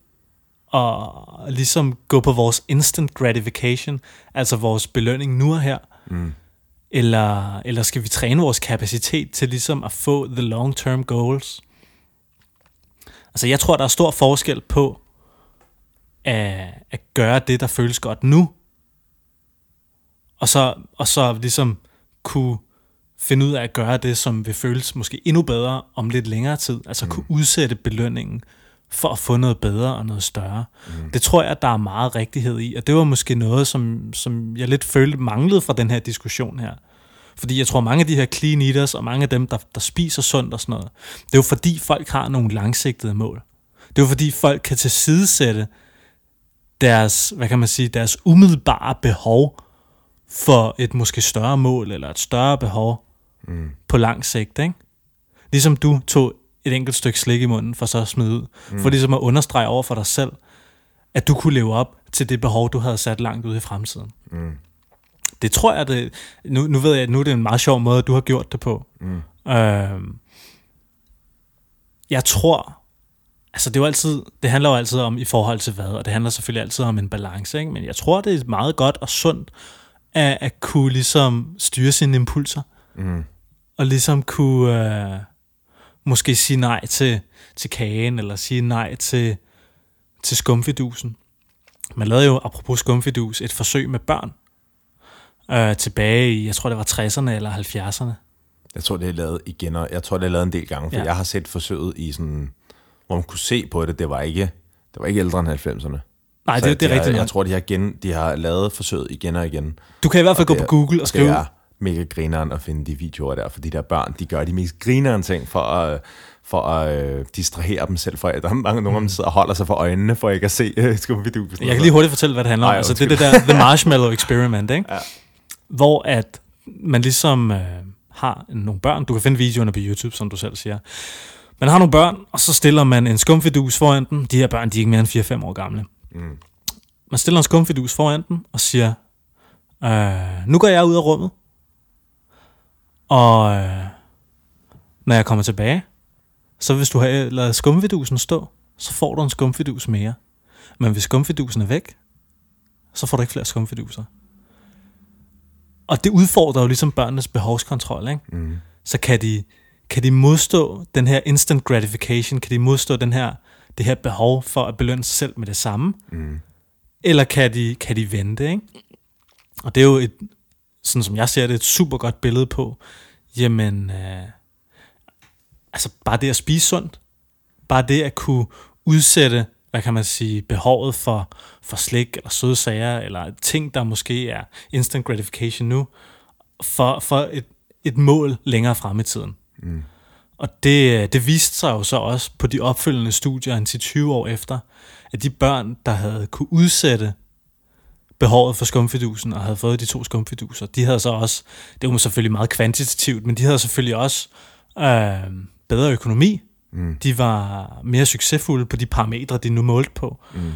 og ligesom gå på vores instant gratification, altså vores belønning nu og her, Mm. eller, eller skal vi træne vores kapacitet til ligesom at få the long-term goals? Altså jeg tror, der er stor forskel på at, at gøre det, der føles godt nu, og så, og så ligesom kunne finde ud af at gøre det, som vil føles måske endnu bedre om lidt længere tid. Altså mm. kunne udsætte belønningen for at få noget bedre og noget større. Mm. Det tror jeg, der er meget rigtighed i, og det var måske noget, som, som jeg lidt følte manglede fra den her diskussion her. Fordi jeg tror, mange af de her clean eaters, og mange af dem, der, der spiser sundt og sådan noget, det er jo fordi, folk har nogle langsigtede mål. Det er jo fordi, folk kan tilsidesætte deres, hvad kan man sige, deres umiddelbare behov for et måske større mål, eller et større behov Mm. på lang sigt, ikke? Ligesom du tog et enkelt stykke slik i munden, for så at smide ud. Mm. For ligesom at understrege over for dig selv, at du kunne leve op til det behov, du havde sat langt ude i fremtiden. Mm. Det tror jeg, det, nu, nu ved jeg, at nu er det en meget sjov måde, du har gjort det på. Mm. Øhm, jeg tror, altså det, er jo altid, det handler jo altid om i forhold til hvad, og det handler selvfølgelig altid om en balance, ikke? men jeg tror, det er meget godt og sundt at, at kunne ligesom styre sine impulser, Mm. og ligesom kunne øh, måske sige nej til, til kagen, eller sige nej til, til skumfidusen. Man lavede jo, apropos skumfidus, et forsøg med børn, øh, tilbage i, jeg tror det var 60'erne eller 70'erne. Jeg tror, det er lavet igen, og jeg tror, det er lavet en del gange, for Ja. jeg har set forsøget i sådan, hvor man kunne se på det, det var ikke, det var ikke ældre end 90'erne. Nej, det, det er har, rigtigt. Jeg tror, de har, gen, de har lavet forsøget igen og igen. Du kan i hvert fald gå det på er- Google og Det skrive, er mega grineren at finde de videoer der, for de der børn, de gør de mest grineren ting for at, for at øh, distrahere dem selv. For, der er mange, nogle af dem sidder og holder sig for øjnene, for ikke at se øh, skumfidusen. Jeg kan lige hurtigt fortælle, hvad det handler om. Nej, altså, det er det der The Marshmallow Experiment, ikke? Ja. Hvor at man ligesom øh, har nogle børn. Du kan finde videoerne på YouTube, som du selv siger. Man har nogle børn, og så stiller man en skumfidus foran dem. De her børn, de er ikke mere end 4-5 år gamle. Mm. Man stiller en skumfidus foran dem og siger, Øh, nu går jeg ud af rummet, og øh, når jeg kommer tilbage, så hvis du har lavet skumfidusen stå, så får du en skumfidus mere. Men hvis skumfidusen er væk, så får du ikke flere skumfiduser. Og det udfordrer jo ligesom børnenes behovskontrol, ikke? Mm. så kan de, kan de modstå den her instant gratification, kan de modstå den her, det her behov for at belønne sig selv med det samme, Mm. eller kan de, kan de vente, ikke? Og det er jo et, sådan som jeg ser det, et super godt billede på, jamen, øh, altså bare det at spise sundt, bare det at kunne udsætte, hvad kan man sige, behovet for, for slik eller søde sager, eller ting, der måske er instant gratification nu, for, for et, et mål længere frem i tiden. Mm. Og det, det viste sig jo så også på de opfølgende studier en til 20 år efter, at de børn, der havde kunne udsætte behovet for skumfidusen og havde fået de to skumfiduser, de havde så også, det var selvfølgelig meget kvantitativt, men de havde selvfølgelig også øh, bedre økonomi. Mm. De var mere succesfulde på de parametre, de nu målte på. Mm.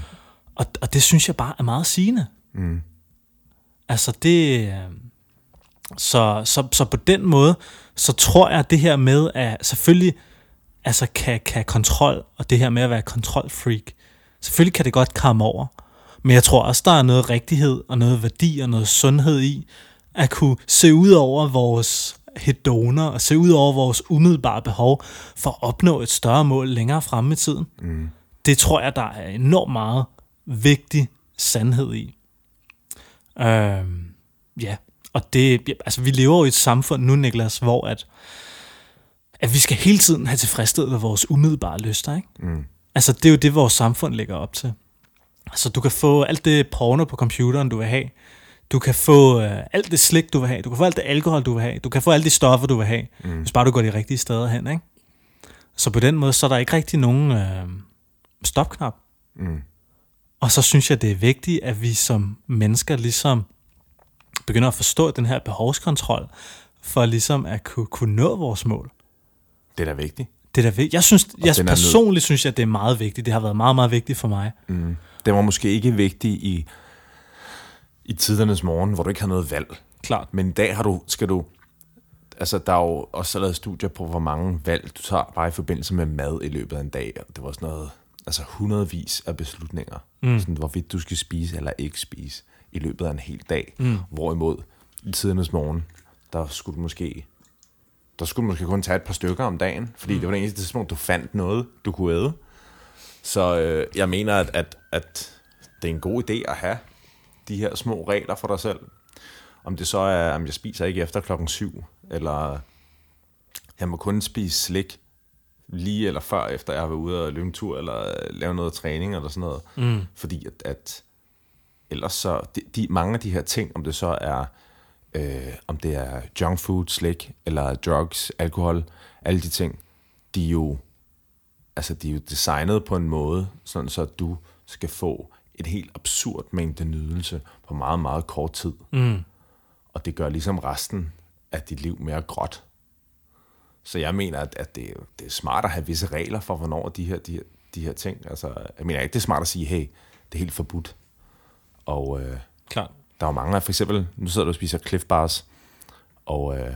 Og, og det synes jeg bare er meget sigende. Mm. Altså det... øh, Så, så, så på den måde, så tror jeg, at det her med, at selvfølgelig altså kan, kan kontrol, og det her med at være kontrolfreak, selvfølgelig kan det godt komme over. Men jeg tror også, der er noget rigtighed, og noget værdi, og noget sundhed i, at kunne se ud over vores hedoner, og se ud over vores umiddelbare behov, for at opnå et større mål længere fremme i tiden. Mm. Det tror jeg, der er enormt meget vigtig sandhed i. Øhm, ja, og det, altså vi lever jo i et samfund nu, Niklas, hvor at, at vi skal hele tiden have tilfredsstillet vores umiddelbare lyster, ikke? Mm. Altså det er jo det, vores samfund lægger op til. Altså du kan få alt det porno på computeren, du vil have. Du kan få øh, alt det slik, du vil have. Du kan få alt det alkohol, du vil have. Du kan få alle de stoffer, du vil have. Mm. Hvis bare du går de rigtige steder hen, ikke? Så på den måde, så er der ikke rigtig nogen øh, stopknap. Mm. Og så synes jeg, det er vigtigt, at vi som mennesker ligesom begynder at forstå den her behovskontrol, for ligesom at kunne, kunne nå vores mål. Det er da vigtigt. Det er da vigtigt. Jeg synes, jeg er personligt synes jeg, det er meget vigtigt. Det har været meget, meget vigtigt for mig. Mm. Det var måske ikke vigtigt i, i tidernes morgen, hvor du ikke har noget valg. Klart. Men i dag har du, skal du... Altså, der er jo også lavet studier på, hvor mange valg du tager bare i forbindelse med mad i løbet af en dag. Det var sådan noget... Altså hundredvis af beslutninger. Mm. Sådan, hvorvidt du skal spise eller ikke spise i løbet af en hel dag. Mm. Hvorimod i tidernes morgen, der skulle du måske... Der skulle du måske kun tage et par stykker om dagen, fordi mm. det var det eneste tidspunkt, du fandt noget, du kunne æde. Så øh, jeg mener, at, at, at det er en god idé at have de her små regler for dig selv. Om det så er, om jeg spiser ikke efter klokken syv, eller jeg må kun spise slik lige eller før, efter jeg har været ude og løbe en tur, eller lave noget træning, eller sådan noget. Mm. Fordi at, at ellers så, de, de, mange af de her ting, om det så er, øh, om det er junk food, slik, eller drugs, alkohol, alle de ting, de er jo, altså de er jo designet på en måde, sådan så du skal få et helt absurd mængde nydelse på meget, meget kort tid. Mm. Og det gør ligesom resten af dit liv mere gråt. Så jeg mener, at, at det, er- det er smart at have visse regler for, hvornår de her, de her, de her ting... Altså, jeg mener ikke, det er smart at sige, hey, det er helt forbudt. Og øh, Klart. der er jo mange af, for eksempel, nu sidder du og spiser Cliff Bars, og øh,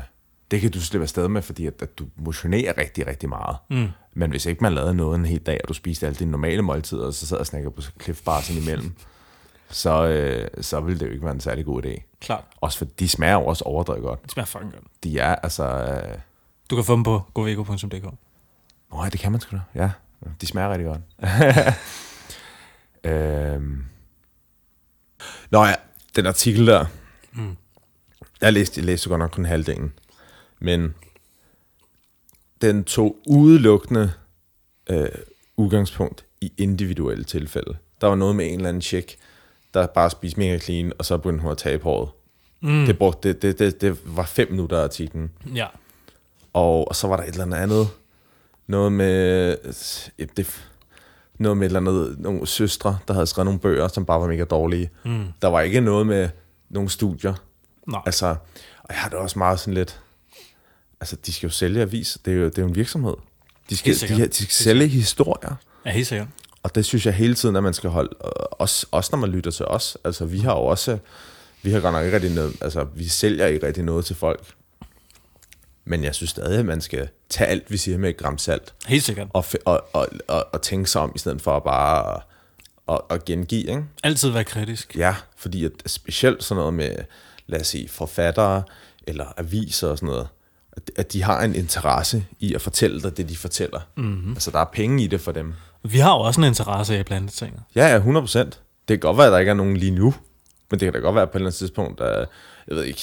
det kan du slippe afsted med, fordi at, at du motionerer rigtig, rigtig meget. Mm. Men hvis ikke man lavede noget en hel dag, og du spiste alle dine normale måltider, og så sad og snakker på Cliff Bars imellem, så, øh, så ville det jo ikke være en særlig god idé. Klart. Også for de smager jo også overdrevet godt. Det smager fucking godt. De er altså... Øh, Du kan få dem på govego.dk. Nå, det kan man sgu da. Ja, de smager rigtig godt. [LAUGHS] øhm. Nå ja, den artikel der. Mm. Jeg læste, jeg læste godt nok kun halvdelen. Men den tog udelukkende øh, udgangspunkt i individuelle tilfælde. Der var noget med en eller anden tjek, der bare spiste mega clean, og så begyndte hun at tabe håret. Mm. Det, brugte, det, det, det, det var fem minutter af artiklen. Ja. Og, og så var der et eller andet andet. Noget med... ja, Det, noget med et eller andet, nogle søstre, der havde skrevet nogle bøger, som bare var mega dårlige. Mm. Der var ikke noget med nogle studier. Nej. Altså, og jeg har det også meget sådan lidt... Altså, de skal jo sælge avis. Det er jo, det er jo en virksomhed. De skal, de, de skal sælge historier. Ja, helt sikkert. Og det synes jeg hele tiden, at man skal holde, også, også når man lytter til os. Altså, vi har jo også, Vi har godt nok ikke rigtig noget, altså vi sælger ikke rigtig noget til folk. Men jeg synes stadig, at man skal tage alt, vi siger med et gram salt, Helt sikkert. og, og, og, og, og tænke sig om, i stedet for at bare at, at, at gengive, ikke? Altid være kritisk. Ja, fordi at specielt sådan noget med, lad os sige, forfattere eller aviser og sådan noget, at, de har en interesse i at fortælle dig det, de fortæller. Mm-hmm. Altså, der er penge i det for dem. Vi har jo også en interesse i plantetinget. Ja, ja, 100 procent. Det kan godt være, at der ikke er nogen lige nu, men det kan da godt være på et eller andet tidspunkt, at, jeg ved ikke,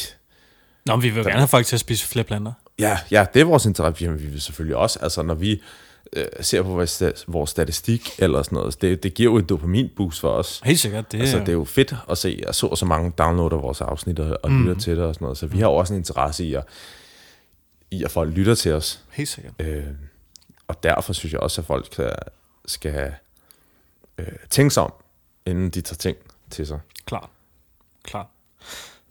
Nå, men vi vil jo gerne have folk til at spise flere planter. Ja, ja, det er vores interesse. Jamen, vi vil selvfølgelig også, altså når vi øh, ser på vores, vores statistik eller sådan noget, det, det giver jo et dopaminboost for os. Helt sikkert. Det, Altså, det er jo fedt at se, at så og så mange downloader vores afsnit og, og lytter til det og sådan noget. Så vi har jo også en interesse i at, i at folk lytter til os. Helt sikkert. Øh, og derfor synes jeg også, at folk skal, skal øh, tænke sig om, inden de tager ting til sig. Klart. Klart.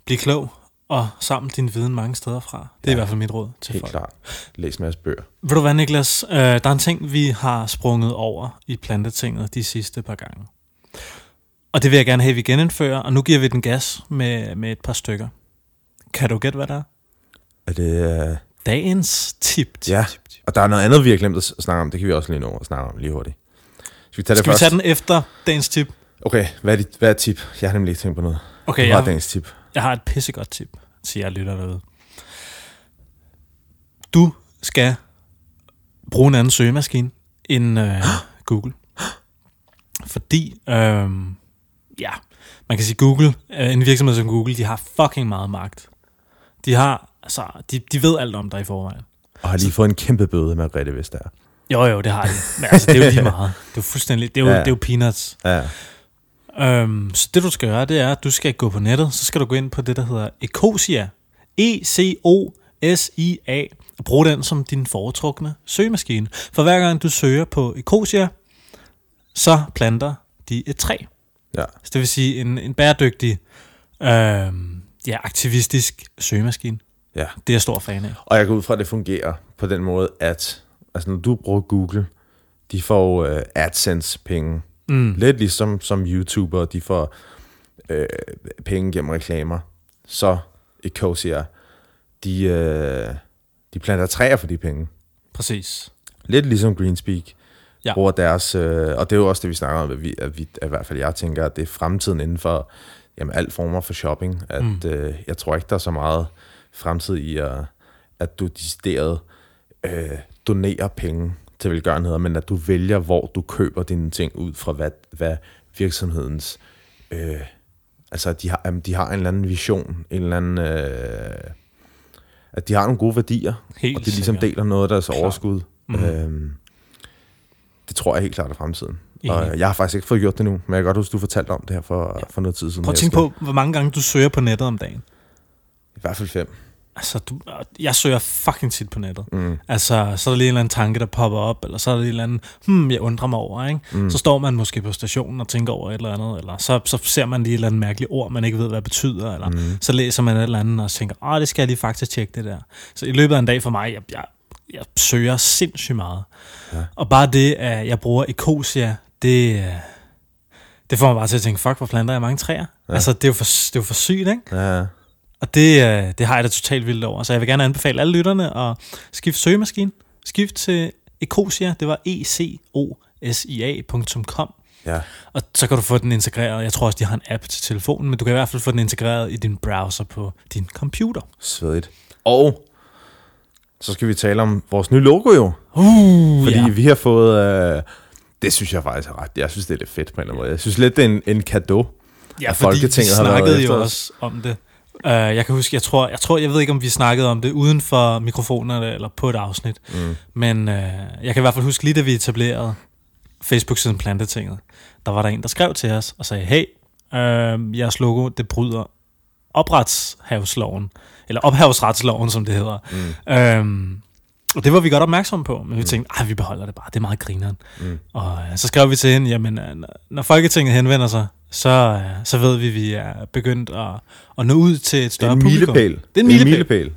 Bliv klog og samle din viden mange steder fra. Det er Ja. i hvert fald mit råd til Helt folk. klart. Læs masse bøger. Ved du hvad, Niklas? Øh, der er en ting, vi har sprunget over i plantetinget de sidste par gange. Og det vil jeg gerne have, at vi genindfører, og nu giver vi den gas med, med et par stykker. Kan du gætte, hvad der er? Er det... Øh, Dagens tip. tip Ja, tip, tip. og der er noget andet, vi har glemt at snakke om. Det kan vi også lige nå at snakke om lige hurtigt. Skal vi tage det Skal vi først? tage den efter dagens tip? Okay, hvad er, dit, hvad er tip? Jeg har nemlig ikke tænkt på noget. Okay, du har jeg, dagens tip. Jeg har et pissegodt tip til jer lytter derude. Du skal bruge en anden søgemaskine end øh, [GASPS] Google. Fordi, øh, ja, man kan sige Google, øh, en virksomhed som Google, de har fucking meget magt. De har, altså, de, de ved alt om dig i forvejen. Og har lige fået en kæmpe bøde med Grete Vestager. Jo, jo, det har de. Men altså, det er jo lige [LAUGHS] meget. Det er jo fuldstændig, det er jo, Ja. det er jo peanuts. Ja, Øhm, så det du skal gøre, det er, at du skal gå på nettet, så skal du gå ind på det, der hedder Ecosia. E-C-O-S-I-A. Og bruge den som din foretrukne søgemaskine. For hver gang du søger på Ecosia, så planter de et træ. ja. Så det vil sige en, en bæredygtig, øhm, ja, aktivistisk søgemaskine. ja. Det er jeg stor fan af. Og jeg går ud fra, at det fungerer på den måde, at altså, når du bruger Google, de får uh, AdSense-penge. Mm. Lidt ligesom som YouTuber, de får øh, penge gennem reklamer. Så Ecosia, de, øh, de planter træer for de penge. Præcis. Lidt ligesom Greenspeak ja. bruger deres, øh, og det er jo også det, vi snakker om, at, vi, at, vi, at i hvert fald jeg tænker, at det er fremtiden inden for jamen, alt former for shopping. At, mm. øh, jeg tror ikke, der er så meget fremtid i, at, at du decideret øh, donerer penge til velgørenheder, men at du vælger, hvor du køber dine ting ud fra, hvad, hvad virksomhedens... Øh, altså, at de har, jamen, de har en eller anden vision, en eller anden... Øh, at de har nogle gode værdier, Helt og de ligesom sikkert. deler noget af deres Klart. overskud. Mm. Øhm, det tror jeg helt klart er fremtiden. Enig. Og jeg har faktisk ikke fået gjort det nu, men jeg kan godt huske, du fortalte om det her for, for noget tid siden. Prøv at tænke på, hvor mange gange du søger på nettet om dagen. I hvert fald fem. Altså, du, jeg søger fucking tit på nettet. Mm. Altså, så er der lige en eller anden tanke, der popper op, eller så er der lige en eller anden, hmm, jeg undrer mig over, ikke? Mm. Så står man måske på stationen og tænker over et eller andet, eller så, så ser man lige et eller andet mærkeligt ord, man ikke ved, hvad det betyder, eller mm. så læser man et eller andet og tænker, åh, det skal jeg lige faktisk tjekke det der. Så i løbet af en dag for mig, jeg, jeg, jeg søger sindssygt meget. Ja. Og bare det, at jeg bruger Ecosia, det, øh, det får mig bare til at tænke, fuck, hvor planter jeg mange træer. Ja. Altså, det er, jo for, det er jo for sygt, ikke? Ja, Og det, øh, det har jeg da totalt vildt over. Så jeg vil gerne anbefale alle lytterne at skifte søgemaskine. Skift til Ecosia. Det var e c o s i a.com. ja. Og så kan du få den integreret. Jeg tror også, de har en app til telefonen, men du kan i hvert fald få den integreret i din browser på din computer. Svedigt. Og så skal vi tale om vores nye logo jo. Uh, Fordi ja. vi har fået... Øh, det synes jeg faktisk er ret. Jeg synes, det er lidt fedt på en eller anden måde. Jeg synes lidt, det er en, en gave. ja, fordi Folketinget vi snakkede jo også om det. Uh, jeg kan huske, jeg tror, jeg tror, jeg ved ikke, om vi snakkede om det uden for mikrofonerne eller på et afsnit. Mm. Men uh, jeg kan i hvert fald huske lige, da vi etablerede Facebook-siden Plantetinget, der var der en, der skrev til os og sagde, hey, øh, jeres logo, det bryder opretshavsloven, eller ophavsretsloven, som det hedder. Mm. Øhm, og det var vi godt opmærksomme på, men vi tænkte, ej, vi beholder det bare, det er meget grineren. Mm. Og så skrev vi til hende, jamen, når Folketinget henvender sig, så, øh, så ved vi, at vi er begyndt at, at nå ud til et Det er større en publikum. milepæl. Det er en milepæl. milepæl.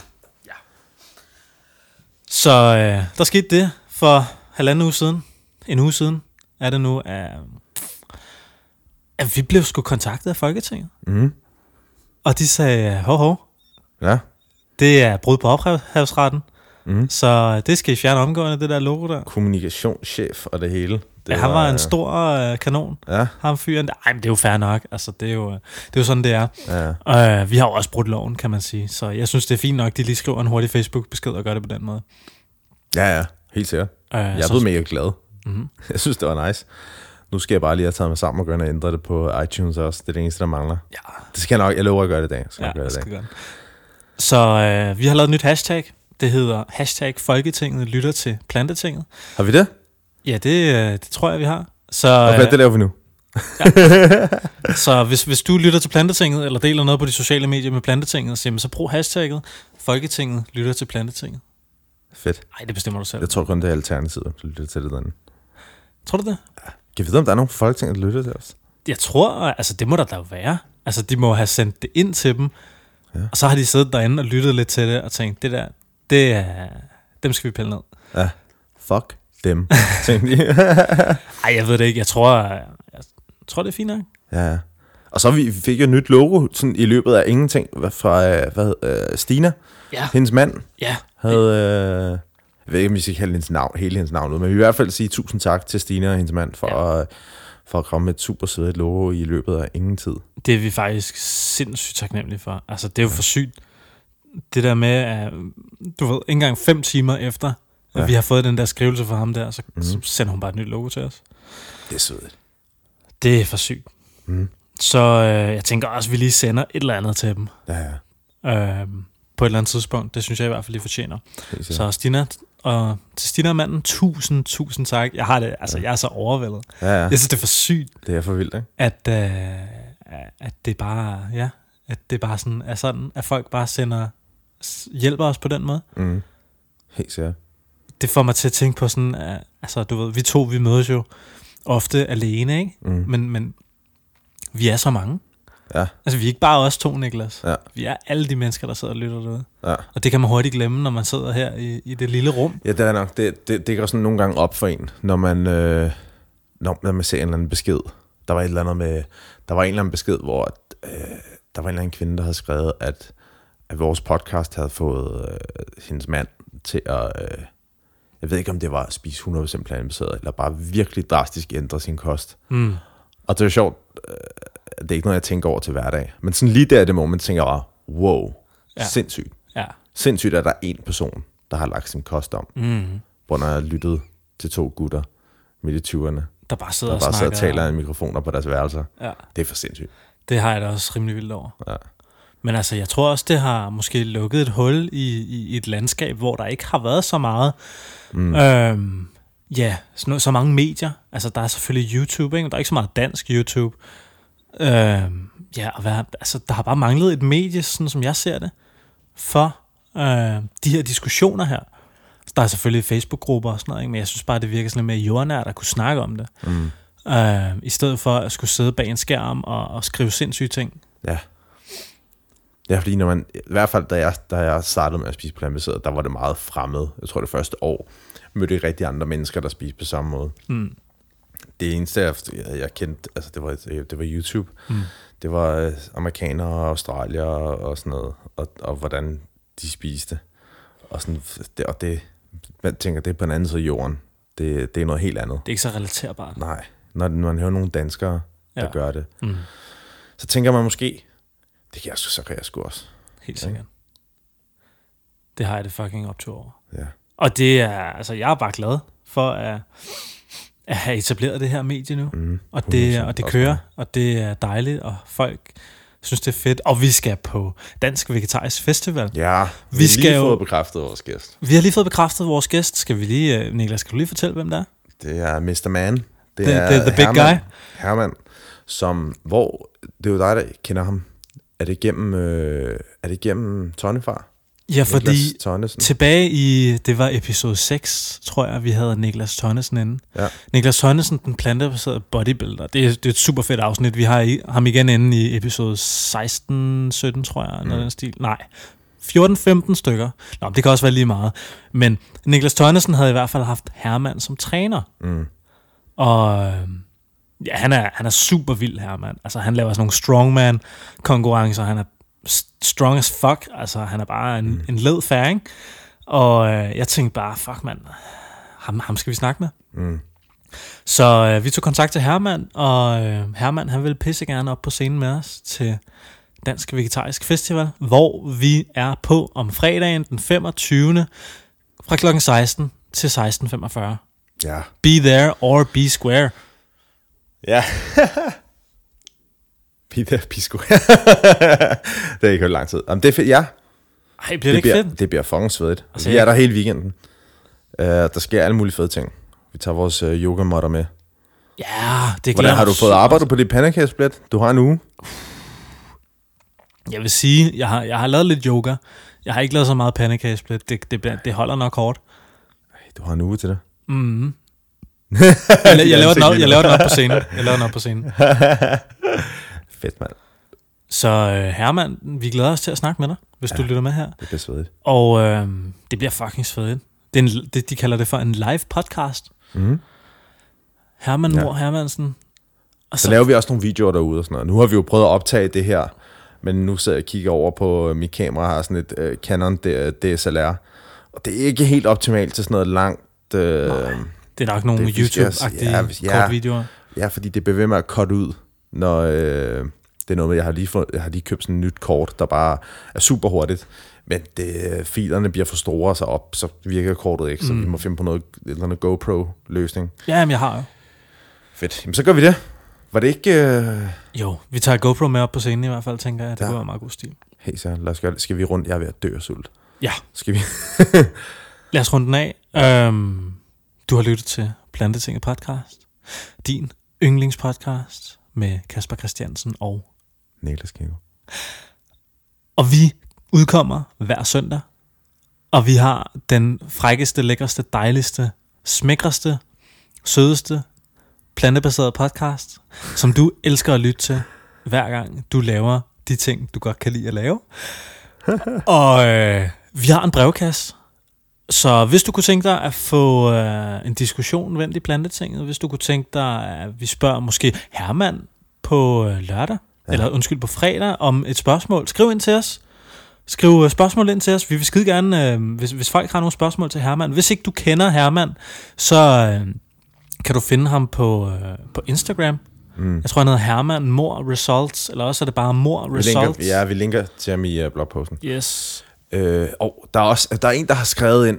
Så øh, der skete det for halvanden uge siden, en uge siden, er det nu, at, at vi blev sgu kontaktet af Folketinget. Mm. Og de sagde, hov, hov, Ja. det er brud på ophavsretten, Mm. så det skal I fjerne omgående, det der logo der. Kommunikationschef og det hele. Det Ja, han var en øh, stor øh, kanon, Ja, ham fyren. der. Ej, men det er jo fair nok, altså det er jo, det er jo sådan, det er. ja. Øh, vi har jo også brudt loven, kan man sige, så jeg synes, det er fint nok, de lige skriver en hurtig Facebook-besked og gør det på den måde. Ja, ja. Helt sikkert. Øh, Jeg er blevet mega glad. Mhm. [LAUGHS] Jeg synes, det var nice. Nu skal jeg bare lige have taget mig sammen og gå ind og ændre det på iTunes også. Det er det eneste, der mangler. Ja, Det skal jeg nok. Jeg lover at gøre det i dag. Jeg skal ja gøre det i skal dag. godt. Så øh, vi har lavet et nyt hashtag. Det hedder hashtag Folketinget lytter til Plantetinget. Har vi det? Ja, det, øh, det tror jeg, vi har. Så, Okay, øh, det laver vi nu. [LAUGHS] så hvis, hvis du lytter til Plantetinget, eller deler noget på de sociale medier med Plantetinget, så, jamen, så brug hashtagget Folketinget lytter til Plantetinget. Fedt. Nej, det bestemmer du selv. Jeg tror kun, det er alternativet, der lytter til det derinde. Tror du det? Kan vi vide, om der er nogen folketing, der lytter til os? Jeg tror, altså det må der da være. Altså de må have sendt det ind til dem, Ja. ja. og så har de siddet derinde og lyttet lidt til det, og tænkt, det der, det er, dem skal vi pille ned. Ja. Fuck dem, [LAUGHS] tænkte de. Ej, jeg ved det ikke. Jeg tror, jeg, jeg tror det er fint nok. ja, ja. Og så vi fik jo et nyt logo sådan i løbet af ingenting fra øh, hvad, øh, Stina. Ja. Hendes mand Ja. havde... Øh, jeg ved ikke, om vi skal kalde hendes navn, hele hendes navn ud, men vi vil i hvert fald sige tusind tak til Stina og hendes mand for, ja. at, for at komme med et super sødt logo i løbet af ingen tid. Det er vi faktisk sindssygt taknemmelige for. Altså, det er jo for sygt. Det der med, at du ved, ikke engang fem timer efter, Ja. vi har fået den der skrivelse fra ham der, så, mm. så sender hun bare et nyt logo til os. Det er sødt. Det er for sygt. Mm. Så øh, jeg tænker også, at vi lige sender et eller andet til dem. Ja, ja. øh, på et eller andet tidspunkt. Det synes jeg i hvert fald, de fortjener. Så Stina, og til Stina manden, tusind, tusind tak. Jeg har det, altså jeg er så overvældet. Ja, ja. Jeg synes, det er for sygt, Det er for vildt, ikke? at, øh, at det bare, ja, at det bare sådan er sådan, at folk bare sender, hjælper os på den måde. Mm. Helt sikkert. Det får mig til at tænke på sådan, at, altså du ved, vi to, vi mødes jo ofte alene, ikke? Mm. Men, men vi er så mange. Ja. Altså vi er ikke bare os to, Niklas. Ja. Vi er alle de mennesker, der sidder og lytter derude. Ja. Og det kan man hurtigt glemme, når man sidder her i, i det lille rum. Ja, det er nok. Det, det, det går sådan nogle gange op for en, når man, øh, når, når man ser en eller anden besked. Der var et eller andet med, der var en eller anden besked, hvor øh, der var en eller anden kvinde, der havde skrevet, at, at vores podcast havde fået øh, hendes mand til at, øh, jeg ved ikke om det var at spise 100% plantebaseret, eller bare virkelig drastisk ændre sin kost. Mm. Og det er sjovt, øh, det er ikke noget, jeg tænker over til hverdag. Men sådan lige der i det moment, tænker jeg wow, ja. Sindssygt. Ja. Sindssygt, at der er en person, der har lagt sin kost om Mm. hvor når jeg lyttede til to gutter midt i 20'erne, Der bare sidder der og bare sidder snakker. og taler i mikrofoner på deres værelser. Ja, Det er for sindssygt. det har jeg da også rimelig vildt over. Ja. Men altså, jeg tror også, det har måske lukket et hul i, i, et landskab, hvor der ikke har været så meget. Mm. Øhm, ja, så, så mange medier. Altså, der er selvfølgelig YouTube, ikke? der er ikke så meget dansk YouTube. Øhm, ja, og hvad, altså, der har bare manglet et medie, sådan som jeg ser det, for øh, de her diskussioner her. Der er selvfølgelig Facebook-grupper og sådan noget, ikke? men jeg synes bare, det virker sådan lidt mere jordnært at kunne snakke om det. Mm. Øh, I stedet for at skulle sidde bag en skærm og, og skrive sindssyge ting. Ja. Ja, fordi når man, i hvert fald da jeg, da jeg startede med at spise plantebaseret, der var det meget fremmed. Jeg tror det første år mødte ikke rigtig andre mennesker, der spiste på samme måde. Mm. Det eneste, jeg, jeg kendte, altså det var, det var YouTube. Mm. Det var øh, amerikanere og australier og sådan noget, og, og hvordan de spiste. Og, sådan, det, og det, man tænker, det er på den anden side af jorden. Det, det er noget helt andet. Det er ikke så relaterbart. Nej, når man hører nogle danskere, der Ja. gør det, Mm. så tænker man måske, det kan jeg så kan jeg sgu også. Helt sikkert. Det har jeg det fucking op til over. Ja. Og det er, altså jeg er bare glad for at, at have etableret det her medie nu. Mm, Og det, 100% og det kører, og det er dejligt, og folk synes, det er fedt. Og vi skal på Dansk Vegetarisk Festival. Ja, vi, Vi skal lige jo- fået bekræftet vores gæst. Vi har lige fået bekræftet vores gæst. Skal vi lige, øh, Niklas, skal du lige fortælle, hvem det er? Det er Mr. Man. Det The- er the- the big Herman, guy. Herman, som, hvor, det er jo dig, der kender ham. Er det gennem, øh, er det gennem Tonnefar? Ja, fordi Tonnesen? tilbage i, det var episode 6, tror jeg, vi havde Niklas Tonnesen inde. Ja. Niklas Tonnesen, den plantebaserede bodybuilder. Det er, det er et super fedt afsnit. Vi har i, ham igen inde i episode 16, 17, tror jeg, mm. noget den stil. Nej, 14-15 stykker. Nå, det kan også være lige meget. Men Niklas Tonnesen havde i hvert fald haft Herman som træner. Mm. Og øh, ja, han er, han er super vild, Herman. Altså, han laver sådan nogle strongman-konkurrencer. Han er strong as fuck. Altså, han er bare en, mm. en led færing. Og øh, jeg tænkte bare, fuck mand, ham, ham skal vi snakke med. Mm. Så øh, vi tog kontakt til Herman, og øh, Herman han ville pisse gerne op på scenen med os til Dansk Vegetarisk Festival, hvor vi er på om fredagen den 25. fra kl. 16 til 16.45. Ja. Be there or be square. Ja. [LAUGHS] Pita Pisco. [LAUGHS] det har ikke hørt lang tid. Jamen, det er fedt, ja. Ej, bliver det, Det ikke bliver, fedt? det bliver fucking svedigt. Altså, vi er der hele weekenden. Uh, der sker alle mulige fede ting. Vi tager vores uh, yoga med. Ja, det Hvordan har du fået arbejdet på dit pandekagesplit? Du har en uge. Jeg vil sige, jeg har, jeg har lavet lidt yoga. Jeg har ikke lavet så meget pandekagesplit. Det, det, det holder nok hårdt. Du har en uge til det. Mm. Jeg, [LAUGHS] jeg, laver den op, jeg laver den op på scenen. Jeg laver den op på scenen. [LAUGHS] Fedt, mand. Så øh, Herman, vi glæder os til at snakke med dig, hvis ja. du lytter med her. Det bliver svedigt. Og øh, det bliver fucking svedigt. Det er en, det, de kalder det for en live podcast. Mm. Herman Ja. Mor Hermansen. Og Så laver vi også nogle videoer derude og sådan noget. Nu har vi jo prøvet at optage det her, men nu sidder jeg og kigger over på øh, mit kamera, har sådan et uh, Canon DSLR, og det er ikke helt optimalt til sådan noget langt... Uh, Det er nok nogle YouTube-agtige ja, ja. kortvideoer. ja, fordi det bliver ved med at cut ud, når... Øh, det er noget med, jeg har lige, fået, jeg har lige købt sådan et nyt kort, der bare er super hurtigt, men det, filerne bliver for store så op, så virker kortet ikke, så Mm. vi må finde på noget, et eller andet GoPro-løsning. Ja, men jeg har jo. Fedt. Jamen, så gør vi det. Var det ikke... Øh... Jo, vi tager GoPro med op på scenen i hvert fald, tænker jeg. Det Ja. kunne være meget god stil. Hey, så lad os gøre det. Skal vi rundt? Jeg er ved at dø af sult. Ja. Skal vi? [LAUGHS] Lad os runde den af. Øhm, du har lyttet til Plantetinget podcast. Din yndlingspodcast med Kasper Christiansen og... Niklas Kæve. Og vi udkommer hver søndag. Og vi har den frækkeste, lækreste, dejligste, smækreste, sødeste, plantebaserede podcast, som du elsker at lytte til, hver gang du laver de ting, du godt kan lide at lave. [LAUGHS] og øh, vi har en brevkasse, så hvis du kunne tænke dig at få øh, en diskussion vendt i plantetinget, hvis du kunne tænke dig, at vi spørger måske Herman på øh, lørdag, ja. eller undskyld, på fredag, om et spørgsmål, skriv ind til os. Skriv øh, spørgsmål ind til os. Vi vil skide gerne, øh, hvis, hvis folk har nogle spørgsmål til Herman. Hvis ikke du kender Herman, så øh, kan du finde ham på, øh, på Instagram. Mm. Jeg tror, han hedder Herman Mor Results, eller også er det bare Mor Vi linker, Results. ja, vi linker til ham i uh, blogposten. Yes. Øh, og der er også der er en, der har skrevet ind,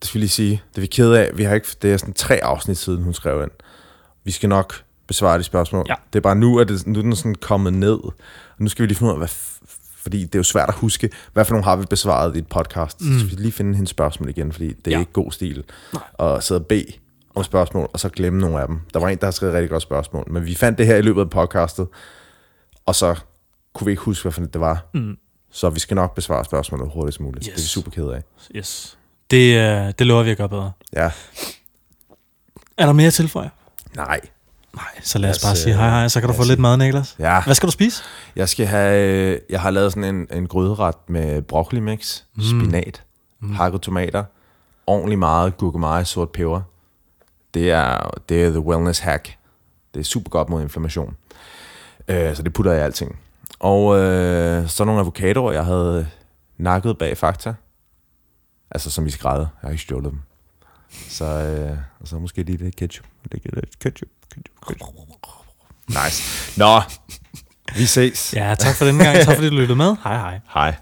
det skal vi lige sige, det er vi kede af, vi har ikke, det er sådan tre afsnit siden, hun skrev ind. Vi skal nok besvare de spørgsmål. Ja. Det er bare nu, at det, nu er den sådan kommet ned. Og nu skal vi lige finde ud af, hvad, fordi det er jo svært at huske, hvad for nogle har vi besvaret i et podcast. Mm. Så skal vi lige finde hendes spørgsmål igen, fordi det er Ja. ikke god stil at sidde og bede om spørgsmål, og så glemme nogle af dem. Der var en, der har skrevet et rigtig godt spørgsmål, men vi fandt det her i løbet af podcastet, og så kunne vi ikke huske, hvad for et det var. Mm. Så vi skal nok besvare spørgsmålet hurtigst muligt. Yes. Det er vi super kede af. Yes. Det, øh, det lover vi at gøre bedre. Ja. Er der mere at tilføje? Nej. Nej, så lad os bare sige hej hej, så kan du få os lidt mad, Niklas. Ja. Hvad skal du spise? Jeg skal have, jeg har lavet sådan en, en gryderet med broccoli mix, mm. spinat, mm. hakket tomater, ordentlig meget gurkemeje, sort peber. Det er, det er the wellness hack. Det er super godt mod inflammation. Øh, så det putter jeg i alting. Og øh, så nogle avocadoer, jeg havde nakket bag Fakta. Altså som i skrædder. Jeg har ikke stjålet dem. Så, øh, og så måske lige lidt ketchup. Lidt, lidt ketchup, ketchup, ketchup. Nice. Nå, vi ses. Ja, tak for den gang. Tak fordi du lyttede med. Hej hej. Hej.